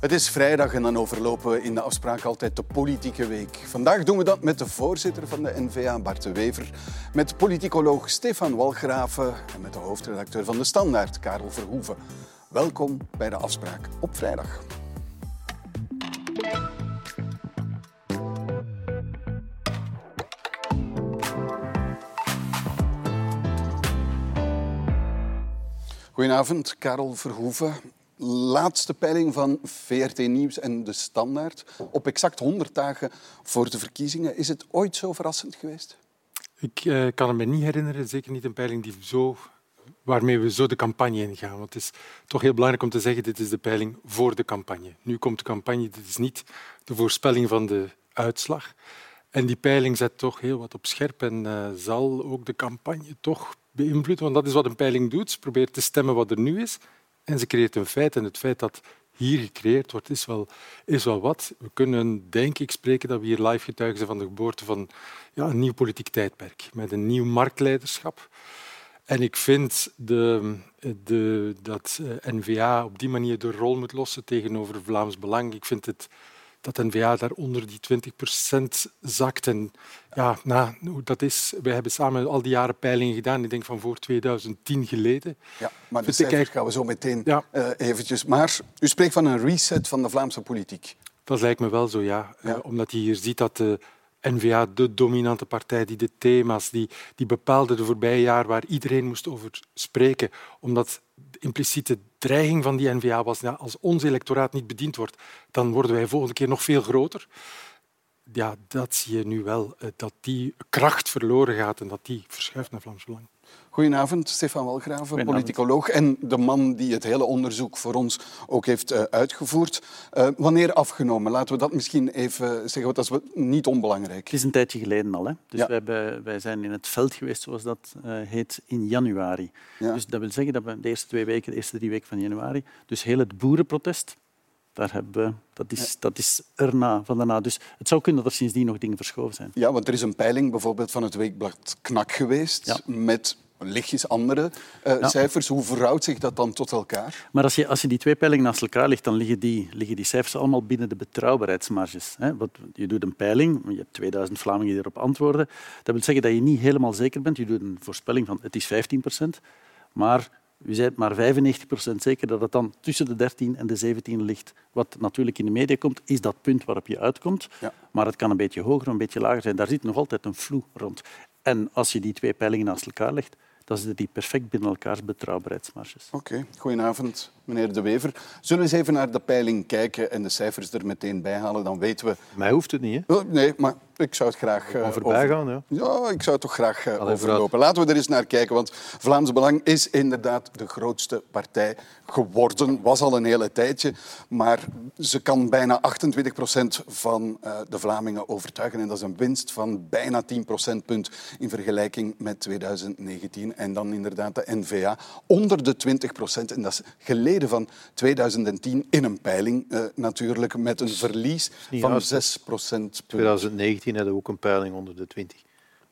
Het is vrijdag en dan overlopen we in de afspraak altijd de politieke week. Vandaag doen we dat met de voorzitter van de NVA, Bart de Wever, met politicoloog Stefan Walgraven en met de hoofdredacteur van de Standaard, Karel Verhoeven. Welkom bij de afspraak op vrijdag. Goedenavond, Karel Verhoeven. Laatste peiling van VRT Nieuws en De Standaard. Op exact 100 dagen voor de verkiezingen. Is het ooit zo verrassend geweest? Ik uh, kan me niet herinneren, zeker niet een peiling die zo, waarmee we zo de campagne ingaan. Want het is toch heel belangrijk om te zeggen, dit is de peiling voor de campagne. Nu komt de campagne, dit is niet de voorspelling van de uitslag. En die peiling zet toch heel wat op scherp en uh, zal ook de campagne toch beïnvloeden. Want dat is wat een peiling doet. Ze probeert te stemmen wat er nu is. En ze creëert een feit. En het feit dat hier gecreëerd wordt, is wel, is wel wat. We kunnen denk ik spreken dat we hier live getuigen zijn van de geboorte van ja, een nieuw politiek tijdperk. Met een nieuw marktleiderschap. En ik vind de, de, dat eh, N-VA op die manier de rol moet lossen tegenover Vlaams Belang. Ik vind het dat N-VA daar onder die 20% zakt. En ja, nou, dat is, wij hebben samen al die jaren peilingen gedaan. Ik denk van voor 2010 geleden. Ja, maar de cijfers gaan we zo meteen ja. uh, eventjes. Maar u spreekt van een reset van de Vlaamse politiek. Dat lijkt me wel zo, ja. ja. Uh, omdat je hier ziet dat de N-VA, de dominante partij, die de thema's, die, die bepaalde de voorbije jaar waar iedereen moest over spreken, omdat de impliciete dreiging van die N-VA was, ja, als ons electoraat niet bediend wordt, dan worden wij volgende keer nog veel groter. Ja, dat zie je nu wel, eh, dat die kracht verloren gaat en dat die verschuift naar Vlaams Belang. Goedenavond, Stefan Walgraven, politicoloog en de man die het hele onderzoek voor ons ook heeft uh, uitgevoord. Uh, wanneer afgenomen? Laten we dat misschien even zeggen, want dat is niet onbelangrijk. Het is een tijdje geleden al. Hè? Dus ja. wij, hebben, wij, zijn in het veld geweest, zoals dat uh, heet, in januari. Ja. Dus dat wil zeggen dat we de eerste twee weken, de eerste drie weken van januari, dus heel het boerenprotest, daar hebben, dat, is, dat is erna, van daarna. Dus het zou kunnen dat er sindsdien nog dingen verschoven zijn. Ja, want er is een peiling bijvoorbeeld van het weekblad Knak geweest ja. met lichtjes andere uh, ja. cijfers. Hoe verhoudt zich dat dan tot elkaar? Maar als je, als je die twee peilingen naast elkaar legt, dan liggen die, liggen die cijfers allemaal binnen de betrouwbaarheidsmarges. Hè? Want je doet een peiling, je hebt 2000 Vlamingen die erop antwoorden. Dat wil zeggen dat je niet helemaal zeker bent. Je doet een voorspelling van het is 15 procent, maar u bent maar 95% zeker dat het dan tussen de 13 en de 17 ligt. Wat natuurlijk in de media komt, is dat punt waarop je uitkomt. Ja. Maar het kan een beetje hoger of een beetje lager zijn. Daar zit nog altijd een vloe rond. En als je die twee peilingen naast elkaar legt, dan zitten die perfect binnen elkaars betrouwbaarheidsmarges. Oké, goedenavond meneer De Wever. Zullen we eens even naar de peiling kijken en de cijfers er meteen bij halen? Dan weten we... Mij hoeft het niet, hè? Oh, nee, maar ik zou het graag... Uh, voorbij over... gaan, ja. Ja, ik zou het toch graag uh, overlopen. Laten we er eens naar kijken, want Vlaams Belang is inderdaad de grootste partij geworden. Was al een hele tijdje, maar ze kan bijna 28 procent van uh, de Vlamingen overtuigen. En dat is een winst van bijna 10 procentpunt in vergelijking met 2019. En dan inderdaad de N-VA onder de 20 procent. En dat is geleden van 2010 in een peiling uh, natuurlijk met een verlies van 6 procent. 2019 hadden we ook een peiling onder de 20.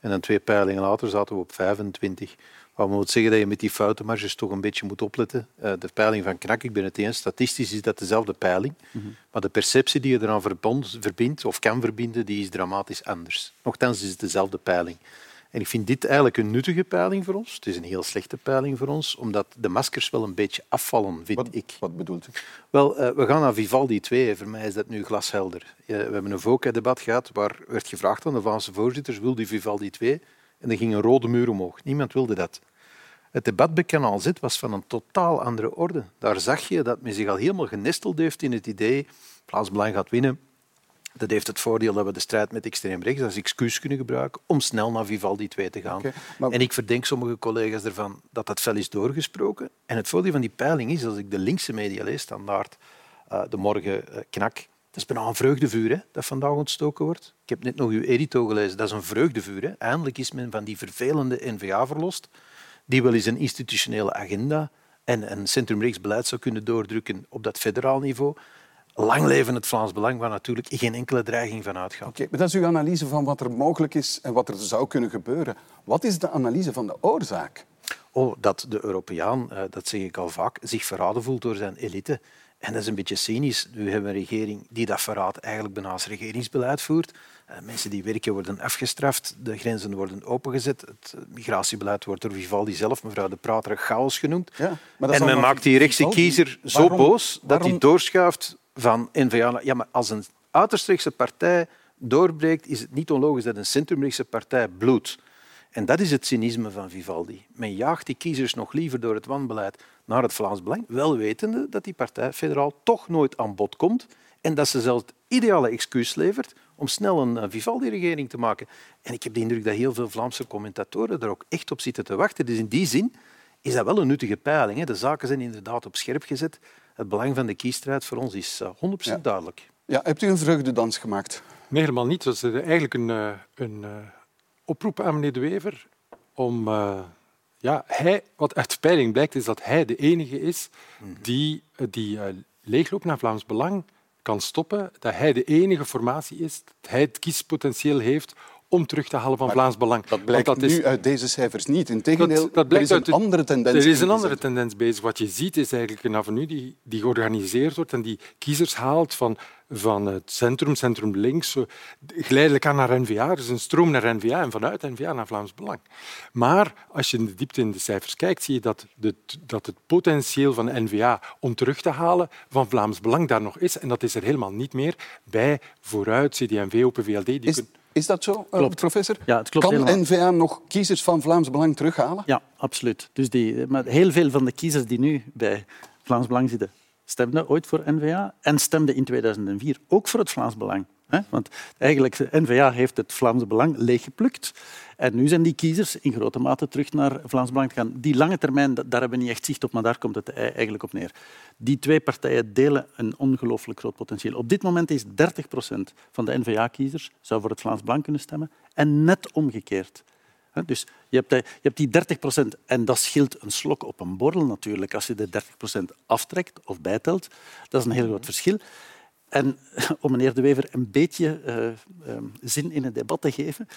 En dan twee peilingen later zaten we op 25. Maar we moeten zeggen dat je met die foutenmarges toch een beetje moet opletten. Uh, de peiling van Knak, ik ben het eens, statistisch is dat dezelfde peiling. Mm -hmm. Maar de perceptie die je eraan verbond, verbindt of kan verbinden, die is dramatisch anders. Nochtans is het dezelfde peiling. En ik vind dit eigenlijk een nuttige peiling voor ons. Het is een heel slechte peiling voor ons, omdat de maskers wel een beetje afvallen, vind wat, ik. Wat bedoelt u? Wel, uh, we gaan naar Vivaldi 2. Voor mij is dat nu glashelder. Uh, we hebben een VOCA-debat gehad waar werd gevraagd aan de Vlaamse voorzitters wil die Vivaldi 2? En er ging een rode muur omhoog. Niemand wilde dat. Het debat bij Kanaal Z was van een totaal andere orde. Daar zag je dat men zich al helemaal genesteld heeft in het idee Vlaams Belang gaat winnen, dat heeft het voordeel dat we de strijd met extreem rechts als excuus kunnen gebruiken om snel naar Vivaldi 2 te gaan. Okay, maar... En ik verdenk sommige collega's ervan dat dat fel is doorgesproken. En het voordeel van die peiling is, als ik de linkse media lees, standaard, uh, de morgen uh, knak, dat is bijna een vreugdevuur hè, dat vandaag ontstoken wordt. Ik heb net nog uw edito gelezen, dat is een vreugdevuur. Hè. Eindelijk is men van die vervelende N-VA verlost, die wel eens een institutionele agenda en een centrumrechts beleid zou kunnen doordrukken op dat federaal niveau. Lang leven het Vlaams Belang, waar natuurlijk geen enkele dreiging van uitgaat. Okay, maar dat is uw analyse van wat er mogelijk is en wat er zou kunnen gebeuren. Wat is de analyse van de oorzaak? Oh, dat de Europeaan, dat zeg ik al vaak, zich verraden voelt door zijn elite En dat is een beetje cynisch. Nu hebben we een regering die dat verraad eigenlijk bijna als regeringsbeleid voert. Uh, mensen die werken worden afgestraft, de grenzen worden opengezet. Het migratiebeleid wordt door Vivaldi zelf, mevrouw De Prater, chaos genoemd. Ja, en men maakt die rechtse kiezer zo boos dat hij doorschuift van N-VA. Ja, maar als een uiterst rechtse partij doorbreekt, is het niet onlogisch dat een centrumrechtse partij bloedt. En dat is het cynisme van Vivaldi. Men jaagt die kiezers nog liever door het wanbeleid naar het Vlaams Belang, wel wetende dat die partij federaal toch nooit aan bod komt en dat ze zelfs het ideale excuus levert om snel een Vivaldi-regering te maken. En ik heb de indruk dat heel veel Vlaamse commentatoren daar ook echt op zitten te wachten. Dus in die zin is dat wel een nuttige peiling. De zaken zijn inderdaad op scherp gezet. Het belang van de kiesstrijd voor ons is 100% eh, duidelijk. Ja, hebt u een vreugdedans gemaakt? Nee, helemaal niet. Het was eigenlijk een, eh, een eh, oproep aan meneer De Wever om... ja, hij, wat uit de peiling blijkt, is dat hij de enige is mhm. die die leegloop naar Vlaams Belang kan stoppen. Dat hij de enige formatie is, dat hij het kiespotentieel heeft om terug te halen van Vlaams Belang. Dat blijkt dat nu uit deze cijfers niet. Integendeel, dat, dat blijkt er is een andere tendens. Er is een andere tendens bezig. Wat je ziet is eigenlijk een avenue die, die georganiseerd wordt en die kiezers haalt van van het centrum, centrum links, geleidelijk aan naar NVA. Er is een stroom naar NVA en vanuit NVA naar Vlaams Belang. Maar als je in de diepte in de cijfers kijkt, zie je dat, de, dat het potentieel van NVA om terug te halen van Vlaams Belang daar nog is. En dat is er helemaal niet meer bij Vooruit, CD&V, Open VLD. Die is, is dat zo, uh, professor? Ja, het klopt kan helemaal. NVA nog kiezers van Vlaams Belang terughalen? Ja, absoluut. Dus die, maar heel veel van de kiezers die nu bij Vlaams Belang zitten, stemde ooit voor N-VA en stemde in 2004 ook voor het Vlaams Belang. Want eigenlijk, N-VA heeft het Vlaams Belang leeggeplukt. En nu zijn die kiezers in grote mate terug naar Vlaams Belang gegaan. Die lange termijn, daar hebben we niet echt zicht op, maar daar komt het eigenlijk op neer. Die twee partijen delen een ongelooflijk groot potentieel. Op dit moment is 30 procent van de N-VA-kiezers zou voor het Vlaams Belang kunnen stemmen. En net omgekeerd. Dus je hebt, je hebt die 30 procent en dat scheelt een slok op een borrel natuurlijk. Als je de 30 procent aftrekt of bijtelt, dat is een heel groot verschil. En om meneer De Wever een beetje uh, zin in het debat te geven,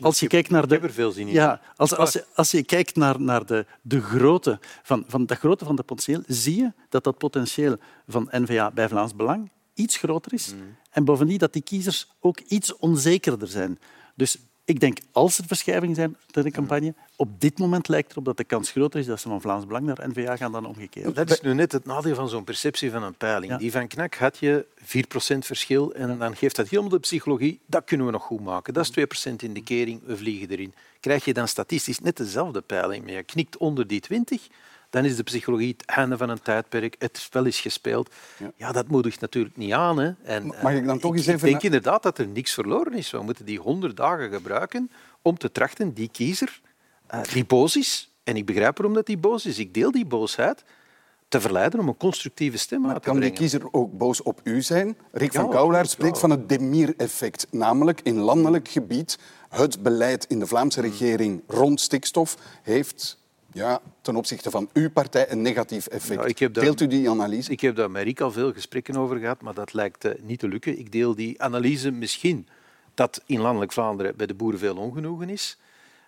als je kijkt naar de, veel zin in. Ja, als, als, je, als je kijkt naar, naar de, de grootte van, van de grootte van het potentieel, zie je dat dat potentieel van N-VA bij Vlaams Belang iets groter is. Mm. En bovendien dat die kiezers ook iets onzekerder zijn. Dus ik denk, als er verschuivingen zijn in de campagne, op dit moment lijkt erop dat de kans groter is dat ze van Vlaams Belang naar N-VA gaan dan omgekeerd. Dat is nu net het nadeel van zo'n perceptie van een peiling. Die van Knak had je 4% verschil en dan geeft dat helemaal de psychologie, dat kunnen we nog goed maken. Dat is 2% in de kering, we vliegen erin. Krijg je dan statistisch net dezelfde peiling, maar je knikt onder die 20, dan is de psychologie het einde van een tijdperk, het spel is gespeeld. Ja, ja dat moedigt natuurlijk niet aan. Hè. En, Mag ik dan toch eens even... Ik denk inderdaad dat er niks verloren is. We moeten die honderd dagen gebruiken om te trachten die kiezer, uh, die boos is, en ik begrijp waarom dat die boos is, ik deel die boosheid, te verleiden om een constructieve stem maar uit te brengen. Kan die kiezer ook boos op u zijn? Rick van Kouwlaar spreekt van het Demir-effect. Namelijk, in landelijk gebied, het beleid in de Vlaamse regering rond stikstof heeft ja, ten opzichte van uw partij een negatief effect. Ja, Deelt u die analyse? Ik heb daar met Rick al veel gesprekken over gehad, maar dat lijkt uh, niet te lukken. Ik deel die analyse misschien dat in landelijk Vlaanderen bij de boeren veel ongenoegen is,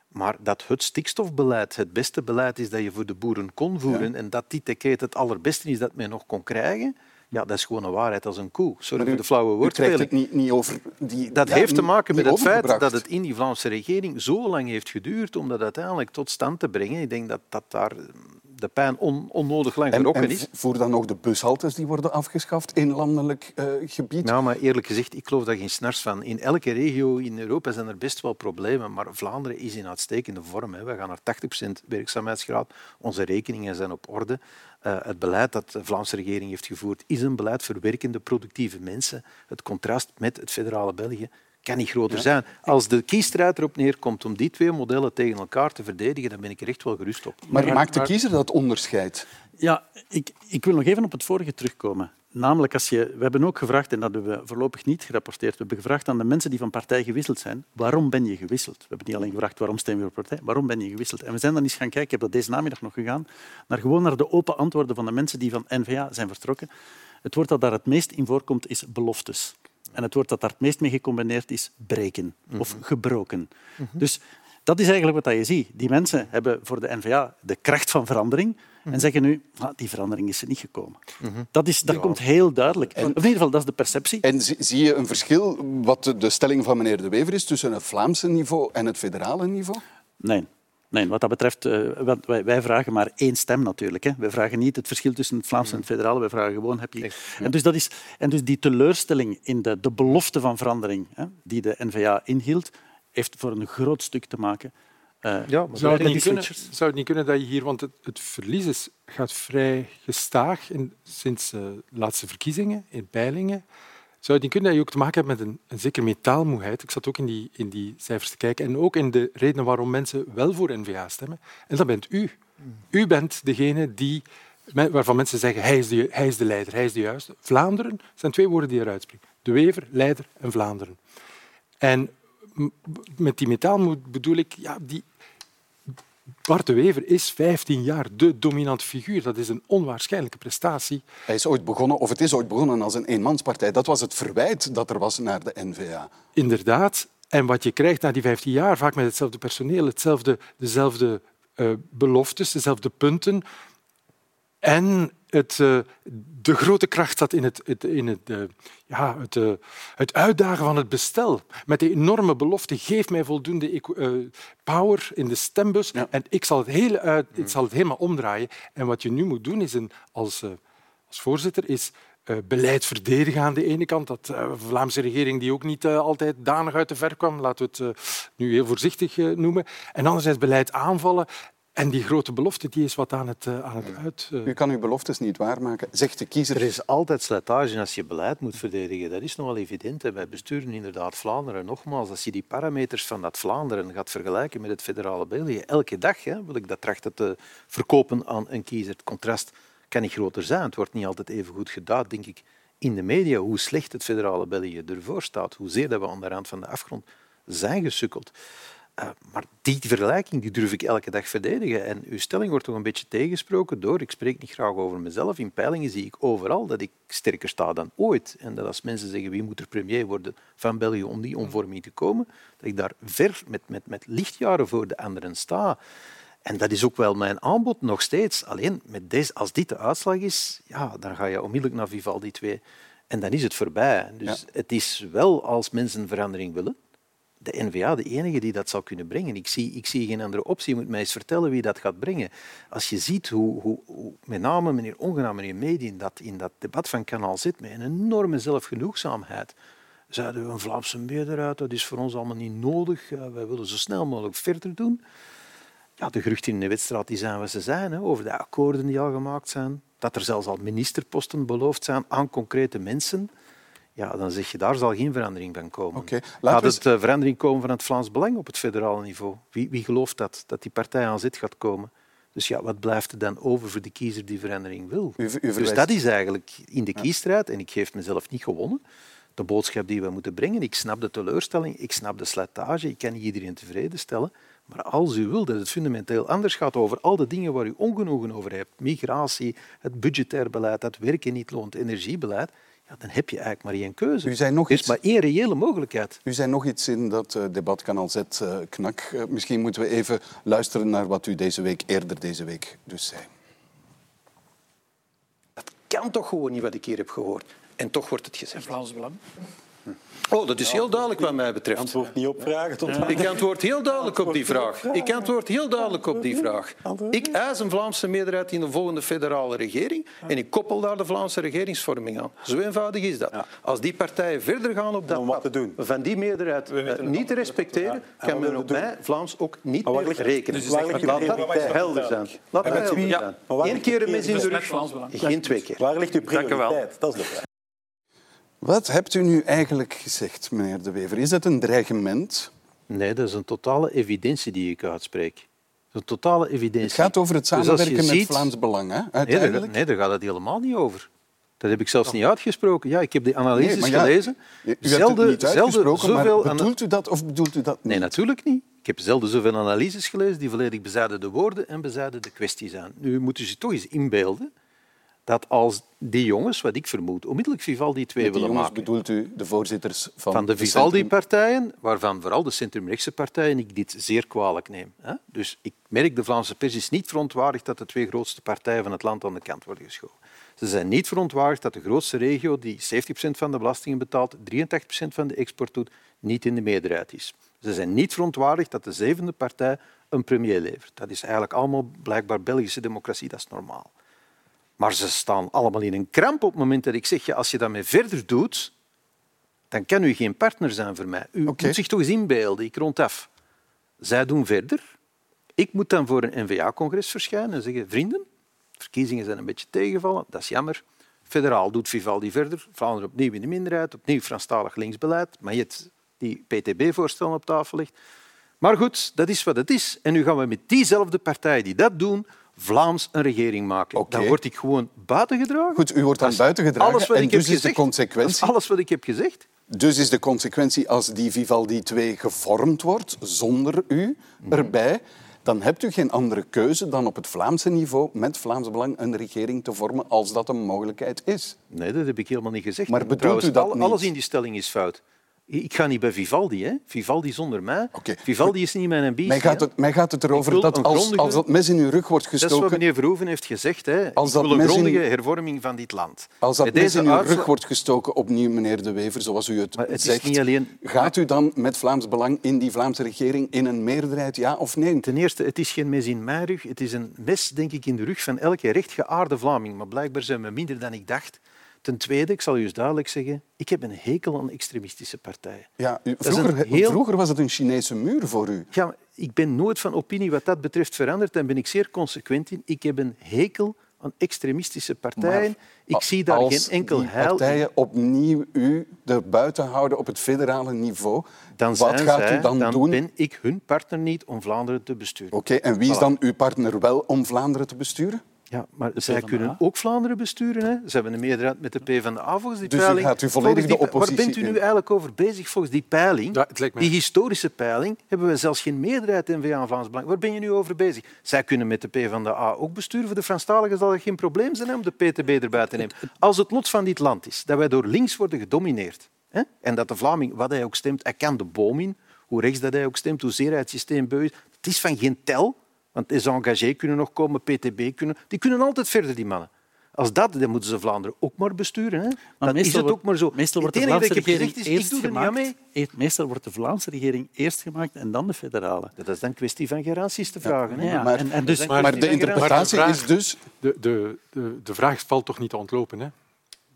maar dat het stikstofbeleid het beste beleid is dat je voor de boeren kon voeren en dat die decreet het allerbeste is dat men nog kon krijgen, ja, dat is gewoon een waarheid als een koe. Sorry voor de flauwe woordspeling. het niet, niet over die, dat heeft te maken met het feit dat het in die Vlaamse regering zo lang heeft geduurd om dat uiteindelijk tot stand te brengen. Ik denk dat, dat daar de pijn on, onnodig lang gerokken is. Voor dan nog de bushaltes die worden afgeschaft in landelijk uh, gebied? Nou, maar eerlijk gezegd, ik geloof daar geen snars van. In elke regio in Europa zijn er best wel problemen, maar Vlaanderen is in uitstekende vorm. Hè. We gaan naar 80% werkzaamheidsgraad. Onze rekeningen zijn op orde. Uh, het beleid dat de Vlaamse regering heeft gevoerd is een beleid voor werkende, productieve mensen. Het contrast met het federale België kan niet groter zijn. Als de kiesstrijd erop neerkomt om die twee modellen tegen elkaar te verdedigen, dan ben ik er echt wel gerust op. Maar, maakt de kiezer dat onderscheid? Ja, ik, ik wil nog even op het vorige terugkomen. Namelijk, als je, we hebben ook gevraagd, en dat hebben we voorlopig niet gerapporteerd, we hebben gevraagd aan de mensen die van partij gewisseld zijn, waarom ben je gewisseld? We hebben niet alleen gevraagd waarom stem je op partij, waarom ben je gewisseld? En we zijn dan eens gaan kijken, ik heb dat deze namiddag nog gegaan, naar gewoon naar de open antwoorden van de mensen die van N-VA zijn vertrokken. Het woord dat daar het meest in voorkomt is beloftes. En het woord dat daar het meest mee gecombineerd is breken of mhm. gebroken. Mhm. Dus Dat is eigenlijk wat je ziet. Die mensen hebben voor de NVA de kracht van verandering en mhm. zeggen nu, ah, die verandering is er niet gekomen. Dat, is, dat komt heel duidelijk. En, in ieder geval, dat is de perceptie. En zie je een verschil wat de stelling van meneer De Wever is tussen het Vlaamse niveau en het federale niveau? Nee. Nee, wat dat betreft, uh, wij, wij, vragen maar één stem natuurlijk. Hè. Wij vragen niet het verschil tussen het Vlaamse en het federale. Wij vragen gewoon, heb je... En, dus dat is, en dus die teleurstelling in de, de belofte van verandering hè, die de NVA inhield, heeft voor een groot stuk te maken uh, ja, zou, het niet kunnen, zou het niet kunnen dat je hier, want het, het verlies is, gaat vrij gestaag in, sinds uh, de laatste verkiezingen, in peilingen. Zou het niet kunnen dat je ook te maken hebt met een, een zekere metaalmoeheid? Ik zat ook in die, in die cijfers te kijken. En ook in de redenen waarom mensen wel voor N-VA stemmen. En dat bent u. U bent degene die, waarvan mensen zeggen hij is, de, hij is de leider, hij is de juiste. Vlaanderen zijn twee woorden die eruit springen. De Wever, leider en Vlaanderen. En met die metaalmoed bedoel ik, ja, die, Bart de Wever is 15 jaar de dominante figuur. Dat is een onwaarschijnlijke prestatie. Hij is ooit begonnen, of het is ooit begonnen als een eenmanspartij. Dat was het verwijt dat er was naar de NVA. Inderdaad. En wat je krijgt na die 15 jaar, vaak met hetzelfde personeel, hetzelfde, dezelfde uh, beloftes, dezelfde punten. En het, uh, de grote kracht zat in het, het in het, uh, ja, het, uh, het uitdagen van het bestel. Met de enorme belofte, geef mij voldoende power in de stembus ja. en ik zal het, hele uit, ik zal het helemaal omdraaien. En wat je nu moet doen is een, als, als voorzitter is beleid verdedigen aan de ene kant. Dat Vlaamse regering die ook niet altijd danig uit de ver kwam, laten we het nu heel voorzichtig noemen. En anderzijds beleid aanvallen en die grote belofte die is wat aan het, uh, aan het uit... Uh... U kan uw beloftes niet waarmaken, zegt de kiezer. Er is altijd slijtage als je beleid moet verdedigen. Dat is nogal evident. Wij besturen inderdaad Vlaanderen. Nogmaals, als je die parameters van dat Vlaanderen gaat vergelijken met het federale België, elke dag hè, wil ik dat trachten te verkopen aan een kiezer. Het contrast kan niet groter zijn. Het wordt niet altijd even goed geduid, denk ik, in de media, hoe slecht het federale België ervoor staat, hoezeer dat we aan de rand van de afgrond zijn gesukkeld. Uh, maar die vergelijking die durf ik elke dag verdedigen. En uw stelling wordt toch een beetje tegensproken door, ik spreek niet graag over mezelf, in peilingen zie ik overal dat ik sterker sta dan ooit. En dat als mensen zeggen wie moet er premier worden van België om die omvorming te komen, dat ik daar ver met, met, met lichtjaren voor de anderen sta. En dat is ook wel mijn aanbod nog steeds. Alleen met deze, als dit de uitslag is, ja, dan ga je onmiddellijk naar Vivaldi 2 en dan is het voorbij. Dus het is wel als mensen verandering willen, de NVA de enige die dat zal kunnen brengen. Ik zie, ik zie geen andere optie. Je moet mij eens vertellen wie dat gaat brengen. Als je ziet hoe, hoe, met name meneer Ongenaam, meneer Medi, dat, in dat debat van Kanaal zit, met een enorme zelfgenoegzaamheid, zeiden we een Vlaamse meerderheid, dat is voor ons allemaal niet nodig. wij willen zo snel mogelijk verder doen. Ja, de geruchten in de wedstrijd die zijn wat ze zijn, over de akkoorden die al gemaakt zijn. Dat er zelfs al ministerposten beloofd zijn aan concrete mensen ja, dan zeg je daar zal geen verandering van komen. Okay. Gaat het uh, verandering komen van het Vlaams Belang op het federale niveau? Wie, wie gelooft dat, dat die partij aan zit gaat komen? Dus ja, wat blijft er dan over voor de kiezer die verandering wil? U, u dus dat is eigenlijk in de kiesstrijd, en ik geef mezelf niet gewonnen, de boodschap die we moeten brengen. Ik snap de teleurstelling, ik snap de slijtage, ik kan niet iedereen tevreden stellen. Maar als u wil dat het fundamenteel anders gaat over al de dingen waar u ongenoegen over hebt, migratie, het budgetair beleid, dat werken niet loont, energiebeleid, ja, dan heb je eigenlijk maar één keuze. U zei nog er is iets... maar één reële mogelijkheid. U zei nog iets in dat uh, debat Kanaal Z uh, knak. Uh, misschien moeten we even luisteren naar wat u deze week, eerder deze week dus zei. Dat kan toch gewoon niet wat ik hier heb gehoord. En toch wordt het gezegd. Vlaams Belang? Oh, dat is heel duidelijk wat mij betreft. Antwoord niet op vragen. Tot Ik antwoord heel duidelijk op die vraag. Ik antwoord heel duidelijk op die vraag. Ik eis een Vlaamse meerderheid in de volgende federale regering en ik koppel daar de Vlaamse regeringsvorming aan. Zo eenvoudig is dat. Als die partijen verder gaan op dat pad, van die meerderheid uh, niet te respecteren, kan men op mij, Vlaams, ook niet meer rekenen. Dus laat dat helder zijn. Laat dat helder zijn. Eén keer een mes in de rug, geen twee keer. Waar ligt uw prioriteit? Dat is de vraag. Wat hebt u nu eigenlijk gezegd, meneer De Wever? Is dat een dreigement? Nee, dat is een totale evidentie die ik uitspreek. Een totale evidentie. Het gaat over het dus samenwerken met Vlaams Belang, hè? uiteindelijk? Nee, daar, gaat het helemaal niet over. Dat heb ik zelfs niet uitgesproken. Ja, ik heb die analyses gelezen. U zelden, hebt het niet uitgesproken, zoveel maar bedoelt u dat of bedoelt u dat niet? Nee, natuurlijk niet. Ik heb zelden zoveel analyses gelezen die volledig bezijden de woorden en bezijden de kwestie zijn. Nu moeten ze toch eens inbeelden dat als die jongens, wat ik vermoed, onmiddellijk Vivaldi 2 Met die willen jongens maken. bedoelt u de voorzitters van, Van de Vivaldi-partijen, waarvan vooral de centrumrechtse partijen ik dit zeer kwalijk neem. Dus ik merk, de Vlaamse pers is niet verontwaardigd dat de twee grootste partijen van het land aan de kant worden geschoven. Ze zijn niet verontwaardigd dat de grootste regio, die 70% van de belastingen betaalt, 83% van de export doet, niet in de meerderheid is. Ze zijn niet verontwaardigd dat de zevende partij een premier levert. Dat is eigenlijk allemaal blijkbaar Belgische democratie, dat is normaal. Maar ze staan allemaal in een kramp op het moment dat ik zeg, ja, als je daarmee verder doet, dan kan u geen partner zijn voor mij. U moet zich toch eens inbeelden, ik rond af. Zij doen verder. Ik moet dan voor een N-VA-congres verschijnen en zeggen, vrienden, verkiezingen zijn een beetje tegengevallen, dat is jammer. Federaal doet Vivaldi verder, Vlaanderen opnieuw in de minderheid, opnieuw Franstalig linksbeleid, maar je hebt die PTB-voorstellen op tafel ligt. Maar goed, dat is wat het is. En nu gaan we met diezelfde partijen die dat doen, Vlaams een regering maken. Dan word ik gewoon buiten gedragen. Goed, u wordt dan buiten gedragen alles wat en ik dus heb is de gezegd. Consequentie... alles wat ik heb gezegd. Dus is de consequentie als die Vivaldi 2 gevormd wordt zonder u erbij, dan hebt u geen andere keuze dan op het Vlaamse niveau met Vlaams Belang een regering te vormen als dat een mogelijkheid is. Nee, dat heb ik helemaal niet gezegd. Maar bedoelt Trouwens, u dat niet? Alles in die stelling is fout. Ik ga niet bij Vivaldi. Hè. Vivaldi zonder mij. Vivaldi is niet mijn ambitie. Mij gaat het, mij gaat het erover dat als, grondige- als dat mes in uw rug wordt Dat is wat gestoken, meneer Verhoeven heeft gezegd. Hè. Als dat een in- grondige hervorming van dit land. als dat Met mes in uw uitslag- rug wordt gestoken opnieuw, meneer De Wever, zoals u het, het is zegt, niet alleen- gaat u dan met Vlaams Belang in die Vlaamse regering in een meerderheid, ja of nee? Ten eerste, het is geen mes in mijn rug. Het is een mes, denk ik, in de rug van elke rechtgeaarde Vlaming. Maar blijkbaar zijn we minder dan ik dacht. Ten tweede, ik zal u eens duidelijk zeggen, ik heb een hekel aan extremistische partijen. Ja, u- vroeger, heel- vroeger was het een Chinese muur voor u. Ja, ik ben nooit van opinie wat dat betreft veranderd en ben ik zeer consequent in. Ik heb een hekel aan extremistische partijen. ik zie daar geen enkel heil in. partijen opnieuw u er buiten houden op het federale niveau, Dan wat gaat zij, u dan, doen? ben ik hun partner niet om Vlaanderen te besturen. Oké, en wie is dan uw partner wel om Vlaanderen te besturen? Ja, maar zij PvdA. kunnen ook Vlaanderen besturen. Hè. Ze hebben een meerderheid met de PvdA volgens die Dus u peiling. gaat u volledig die de pe- Waar bent u oppositie nu in? eigenlijk over bezig volgens die peiling? Ja, het lijkt mij- Die historische peiling hebben we zelfs geen meerderheid in VA en Vlaams Belang. Waar ben je nu over bezig? Zij kunnen met de PvdA ook besturen. Voor de Franstaligen zal het geen probleem zijn hè, om de PTB erbij te nemen. Als het lot van dit land is dat wij door links worden gedomineerd hè, en dat de Vlaming, wat hij ook stemt, hij kan de boom in, hoe rechts dat hij ook stemt, hoe zeer hij het systeem beu is, het is van geen tel. Want desengagés kunnen nog komen, PTB kunnen... Die kunnen altijd verder, die mannen. Als dat, dan moeten ze Vlaanderen ook maar besturen. Hè. Dan is het ook maar zo. Meestal wordt de Vlaamse regering is, eerst er gemaakt. Meestal wordt de Vlaamse regering eerst gemaakt en dan de federale. Dat is dan een kwestie van garanties te vragen. hè. Ja, maar- en, en dus, Maar, Maar de interpretatie vraag- is dus... De, de, de, de vraag valt toch niet te ontlopen. Hè?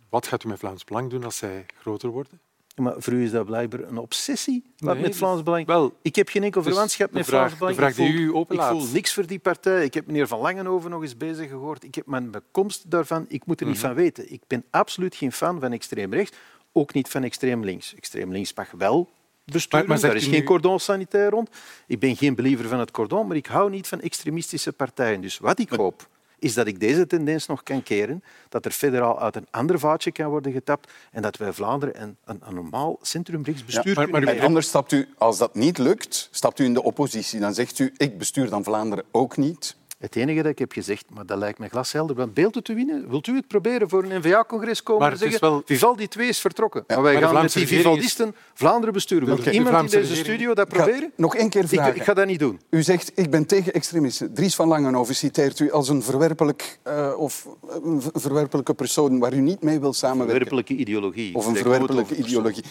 Wat gaat u met Vlaams Belang doen als zij groter worden? Maar voor u is dat blijkbaar een obsessie Nee, met Vlaams Belang. wel, ik heb geen enkel dus verwantschap met vraag- Vlaams Belang. Ik voel- die u openlaat. Ik voel niks voor die partij. Ik heb meneer Van Langenhoven nog eens bezig gehoord. Ik heb mijn bekomst daarvan. Ik moet er niet Mhm. van weten. Ik ben absoluut geen fan van extreem rechts, ook niet van extreem links. Extreem links mag wel besturen. Maar- maar Daar is geen nu- cordon sanitair rond. Ik ben geen believer van het cordon, maar ik hou niet van extremistische partijen. Dus wat ik hoop, is dat ik deze tendens nog kan keren, dat er federaal uit een ander vaatje kan worden getapt en dat wij Vlaanderen een, een, een normaal centrumrechts bestuur maar- maar anders stapt u, als dat niet lukt, stapt u in de oppositie. Dan zegt u, ik bestuur dan Vlaanderen ook niet. Het enige dat ik heb gezegd, maar dat lijkt me glashelder, want beeld het u winnen. Wilt u het proberen voor een N-VA-congres komen Maar en het is zeggen wel- Vivaldi 2 is vertrokken. maar wij maar gaan met die is- Vivaldisten Vlaanderen besturen. Wil iemand De in deze regering- studio dat proberen? nog één keer vragen. ik ga dat niet doen. U zegt, ik ben tegen extremisten. Dries van Langenhoven citeert u als een verwerpelijk, eh, of een verwerpelijke persoon waar u niet mee wil samenwerken. Verwerpelijke ideologie. Of een verwerpelijke ideologie.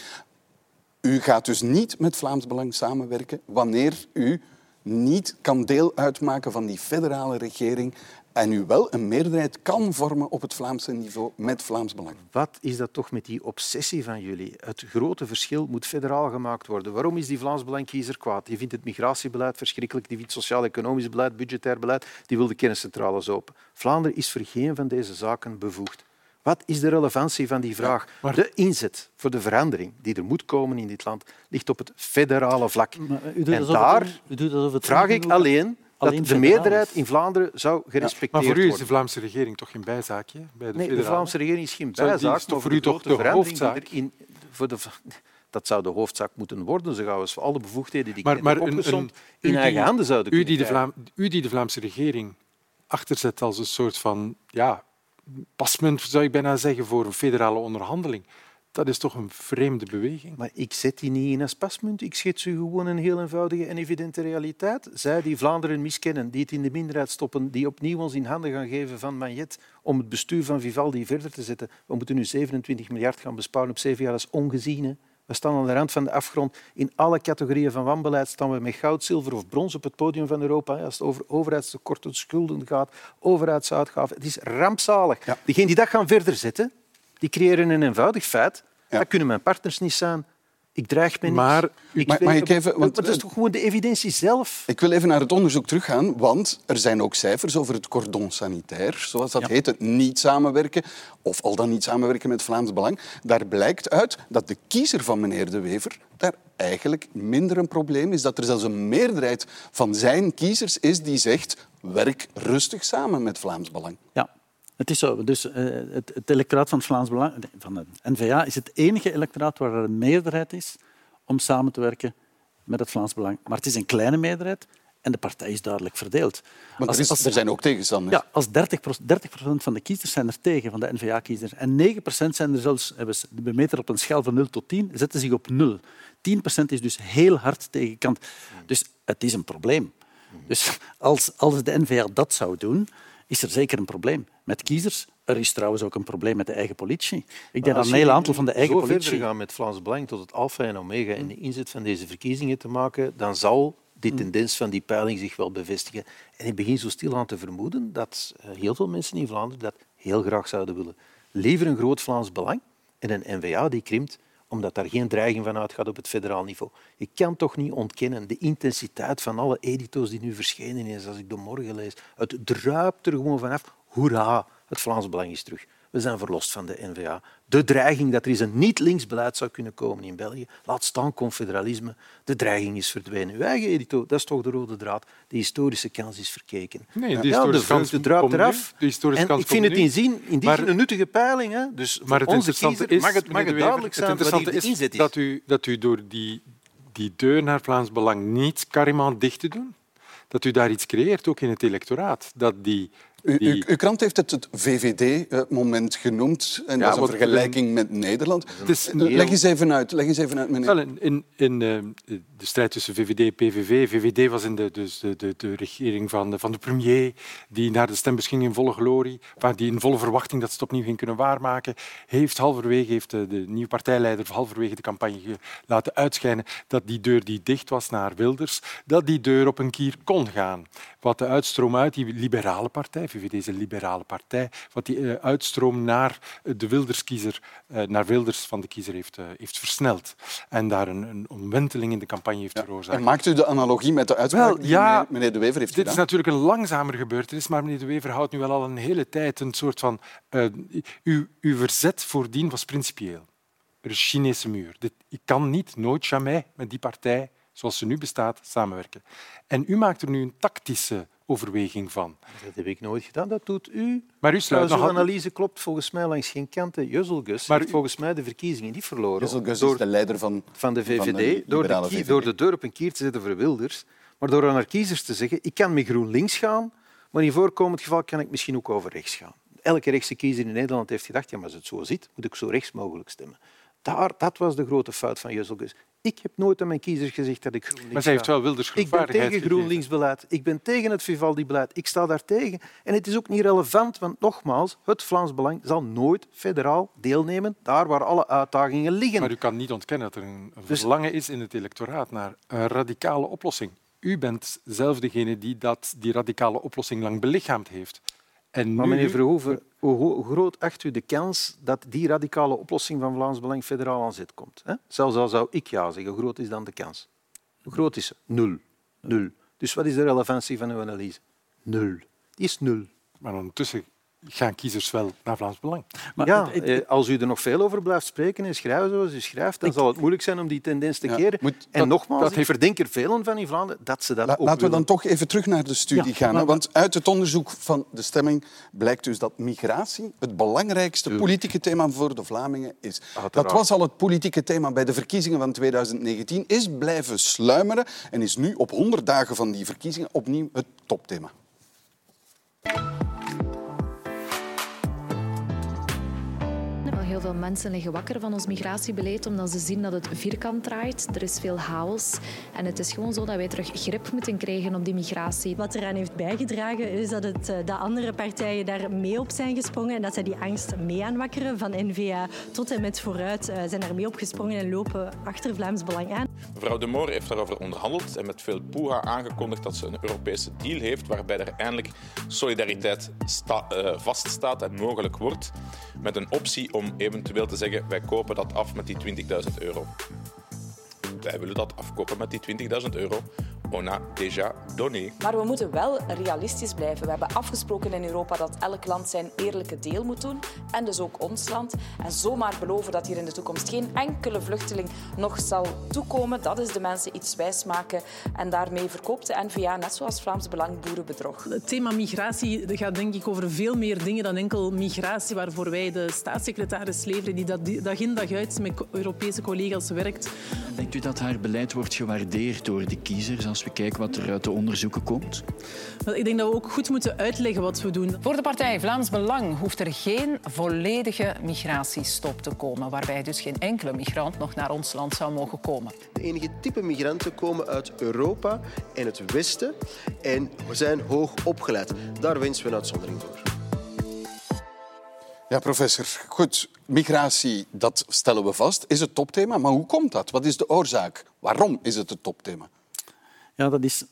U gaat dus niet met Vlaams Belang samenwerken wanneer u niet kan deel uitmaken van die federale regering en u wel een meerderheid kan vormen op het Vlaamse niveau met Vlaams Belang. Wat is dat toch met die obsessie van jullie? Het grote verschil moet federaal gemaakt worden. Waarom is die Vlaams Belangkiezer kwaad? Die vindt het migratiebeleid verschrikkelijk, die vindt sociaal-economisch beleid, budgetair beleid, die wil de kerncentrales open. Vlaanderen is voor geen van deze zaken bevoegd. Wat is de relevantie van die vraag? maar- De inzet voor de verandering die er moet komen in dit land ligt op het federale vlak. Maar u doet en daar on- u doet alsof het vraag ik alleen dat de meerderheid is. in Vlaanderen zou gerespecteerd Maar voor u is de worden. Vlaamse regering toch geen bijzaakje? Bij de Nee, de federale? Vlaamse regering is geen is bijzaak, maar voor de u toch de die hoofdzaak? in- voor de, dat zou de hoofdzaak moeten worden. Ze gaan alle bevoegdheden die Maar, ik maar een- in eigen handen zouden u kunnen die, de krijgen. Vlaam, u die de Vlaamse regering achterzet als een soort van ja, pasmunt, zou ik bijna zeggen, voor een federale onderhandeling. Dat is toch een vreemde beweging. Maar ik zet die niet in als pasmunt. Ik schets u gewoon een heel eenvoudige en evidente realiteit. Zij die Vlaanderen miskennen, die het in de minderheid stoppen, die opnieuw ons in handen gaan geven van Magnet om het bestuur van Vivaldi verder te zetten. We moeten nu 27 miljard gaan besparen op zeven jaar. Dat is ongezien. We staan aan de rand van de afgrond. In alle categorieën van wanbeleid staan we met goud, zilver of brons op het podium van Europa. Als het over overheidstekorten, schulden gaat, overheidsuitgaven. Het is rampzalig. Ja. Degenen die dat gaan verder zetten, die creëren een eenvoudig feit. Ja. Dat kunnen mijn partners niet zijn. Ik dreig me niet. Maar, ik maar, maar ik even, want, dat is toch gewoon de evidentie zelf? Ik wil even naar het onderzoek teruggaan, want er zijn ook cijfers over het cordon sanitair, zoals dat heet, het niet samenwerken, of al dan niet samenwerken met Vlaams Belang. Daar blijkt uit dat de kiezer van meneer De Wever daar eigenlijk minder een probleem is. Dat er zelfs een meerderheid van zijn kiezers is die zegt werk rustig samen met Vlaams Belang. Ja, het is zo. Dus, uh, het, het, electoraat van het Vlaams Belang, van de NVA, is het enige electoraat waar er een meerderheid is om samen te werken met het Vlaams Belang. Maar het is een kleine meerderheid en de partij is duidelijk verdeeld. Maar als, er, is, als, er, zijn ook tegenstanders. Ja, als 30, 30 van de kiezers zijn er tegen, van de N-VA-kiezers. En 9% zijn er zelfs, we meten op een schaal van 0 tot 10, zetten zich op 0. 10% is dus heel hard tegen kant. Dus het is een probleem. Dus als, als de N-VA dat zou doen, is er zeker een probleem met kiezers. Er is trouwens ook een probleem met de eigen politie. Ik denk dat een heel aantal van de eigen zo politie... verder gaan met Vlaams Belang tot het alfa en omega in de inzet van deze verkiezingen te maken, dan zal die mm. tendens van die peiling zich wel bevestigen. En ik begin zo stilaan te vermoeden dat eh, heel veel mensen in Vlaanderen dat heel graag zouden willen. Liever een groot Vlaams Belang en een NVA die krimpt omdat daar geen dreiging van uitgaat op het federaal niveau. Ik kan toch niet ontkennen de intensiteit van alle edito's die nu verschenen is als ik de morgen lees. Het druipt er gewoon vanaf. Hoera, het Vlaams Belang is terug. We zijn verlost van de NVA. De dreiging dat er eens een niet-links beleid zou kunnen komen in België, laat staan confederalisme, de dreiging is verdwenen. Uw eigen edito, dat is toch de rode draad. De historische kans is verkeken. Nee, de ja, de druipt eraf. De historische en ik vind het in, zin, in die zin een nuttige peiling. Hè. Dus maar het onze kiezer is, mag het, mag het duidelijk zijn het inzet is. Dat u, dat u door die, die deur naar Vlaams Belang niet carrément dicht te doen, dat u daar iets creëert, ook in het electoraat. Dat die uw, krant heeft het het VVD-moment genoemd. En dat is een vergelijking met Nederland. Is leg, eens even uit, leg eens even uit, meneer. Wel, in, in uh, de strijd tussen VVD en PVV. VVD was in de, dus de, de, de regering van de, van de premier, die naar de stembus ging in volle glorie, die in volle verwachting dat ze het opnieuw ging kunnen waarmaken, heeft halverwege, heeft de, nieuwe partijleider halverwege de campagne laten uitschijnen dat die deur die dicht was naar Wilders, dat die deur op een kier kon gaan. Wat de uitstroom uit die liberale partij, VVD is een liberale partij, wat die uh, uitstroom naar de Wilderskiezer, uh, naar Wilders van de kiezer heeft, uh, heeft versneld. En daar een, een omwenteling in de campagne heeft veroorzaakt. En maakt u de analogie met de uitspraak die ja, meneer De Wever heeft dit gedaan? Dit is natuurlijk een langzamer gebeurtenis, maar meneer De Wever houdt nu wel al een hele tijd een soort van... uw, uw verzet voordien was principieel. Er is Chinese muur. Dit, ik kan niet, nooit, jamais met die partij zoals ze nu bestaat, samenwerken. En u maakt er nu een tactische overweging van. Dat heb ik nooit gedaan, dat doet u. Maar u sluit nog analyse klopt volgens mij langs geen kanten. Juzzelgus maar heeft volgens mij de verkiezingen niet verloren. Door, is de leider van, van de VVD, van de door, de VVD. door de deur op een kier te zetten voor Wilders, maar door aan haar kiezers te zeggen ik kan met GroenLinks gaan, maar in voorkomend geval kan ik misschien ook over rechts gaan. Elke rechtse kiezer in Nederland heeft gedacht, ja, maar als het zo zit, moet ik zo rechts mogelijk stemmen. Daar, dat was de grote fout van Juzzelgus. Ik heb nooit aan mijn kiezers gezegd dat ik GroenLinks Maar zij heeft wel Wilders Ik ben tegen GroenLinks-beleid. Ik ben tegen het Vivaldi-beleid. Ik sta daar tegen. En het is ook niet relevant, want nogmaals, het Vlaams Belang zal nooit federaal deelnemen, daar waar alle uitdagingen liggen. Maar u kan niet ontkennen dat er een dus- verlangen is in het electoraat naar een radicale oplossing. U bent zelf degene die dat, die radicale oplossing lang belichaamd heeft. En maar meneer Verhoeven, hoe groot acht u de kans dat die radicale oplossing van Vlaams Belang federaal aan zet komt? Hè? Zelfs al zou ik ja zeggen, hoe groot is dan de kans? Hoe groot is ze? Nul. Nul. Dus wat is de relevantie van uw analyse? Nul. Die is nul. Maar ondertussen gaan kiezers wel naar Vlaams Belang. Maar ja, eh, als u er nog veel over blijft spreken en schrijven zoals u schrijft, dan zal het moeilijk zijn om die tendens te keren. en nogmaals, dat ik verdenk er velen van in Vlaanderen dat ze dat La, ook Laten we dan toch even terug naar de studie gaan. Want uit het onderzoek van de stemming blijkt dus dat migratie het belangrijkste politieke thema voor de Vlamingen is. Dat was al het politieke thema bij de verkiezingen van 2019, is blijven sluimeren en is nu op 100 dagen van die verkiezingen opnieuw het topthema. Veel mensen liggen wakker van ons migratiebeleid omdat ze zien dat het vierkant draait. Er is veel chaos. En het is gewoon zo dat wij terug grip moeten krijgen op die migratie. Wat eraan heeft bijgedragen is dat, het, eh, dat andere partijen daar mee op zijn gesprongen en dat zij die angst mee aanwakkeren. Van N-VA tot en met vooruit uh, zijn daar mee opgesprongen en lopen achter Vlaams Belang aan. Mevrouw De Moor heeft daarover onderhandeld en met veel poeha aangekondigd dat ze een Europese deal heeft waarbij er eindelijk solidariteit uh, vaststaat en mogelijk wordt. Met een optie om eventueel te zeggen wij kopen dat af met die 20.000 euro. Wij willen dat afkopen met die 20.000 euro on a déjà donné. Maar we moeten wel realistisch blijven. We hebben afgesproken in Europa dat elk land zijn eerlijke deel moet doen. En dus ook ons land. En zomaar beloven dat hier in de toekomst geen enkele vluchteling nog zal toekomen, dat is de mensen iets wijsmaken. En daarmee verkoopt de N-VA, net zoals Vlaams Belang, boerenbedrog. Het thema migratie gaat denk ik over veel meer dingen dan enkel migratie, waarvoor wij de staatssecretaris leveren, die dat dag in dag uit met Europese collega's werkt. Denkt u dat haar beleid wordt gewaardeerd door de kiezers als we kijken wat er uit de onderzoeken komt? Ik denk dat we ook goed moeten uitleggen wat we doen. Voor de partij Vlaams Belang hoeft er geen volledige migratiestop te komen, waarbij dus geen enkele migrant nog naar ons land zou mogen komen. De enige type migranten komen uit Europa en het Westen en we zijn hoog opgeleid. Daar wensen we een uitzondering voor. Ja, professor. Goed, migratie, dat stellen we vast, is het topthema. Maar hoe komt dat? Wat is de oorzaak? Waarom is het het topthema? Ja, dat is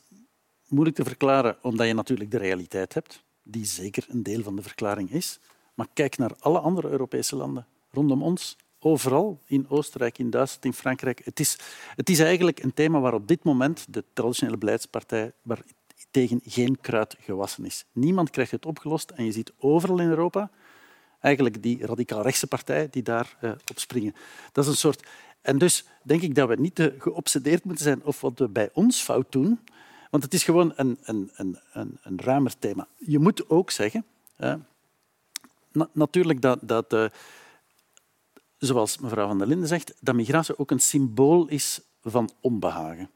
moeilijk te verklaren, omdat je natuurlijk de realiteit hebt, die zeker een deel van de verklaring is. Maar kijk naar alle andere Europese landen rondom ons. Overal, in Oostenrijk, in Duitsland, in Frankrijk. Het is, het is eigenlijk een thema waar op dit moment de traditionele beleidspartij waar tegen geen kruid gewassen is. Niemand krijgt het opgelost en je ziet overal in Europa eigenlijk die radicaal-rechtse partij die daar uh, springen. Dat is een soort... En dus denk ik dat we niet te geobsedeerd moeten zijn of wat we bij ons fout doen, want het is gewoon een, een, een, een, een ruimer thema. Je moet ook zeggen, na, natuurlijk dat, dat uh, zoals mevrouw van der Linden zegt, dat migratie ook een symbool is van onbehagen.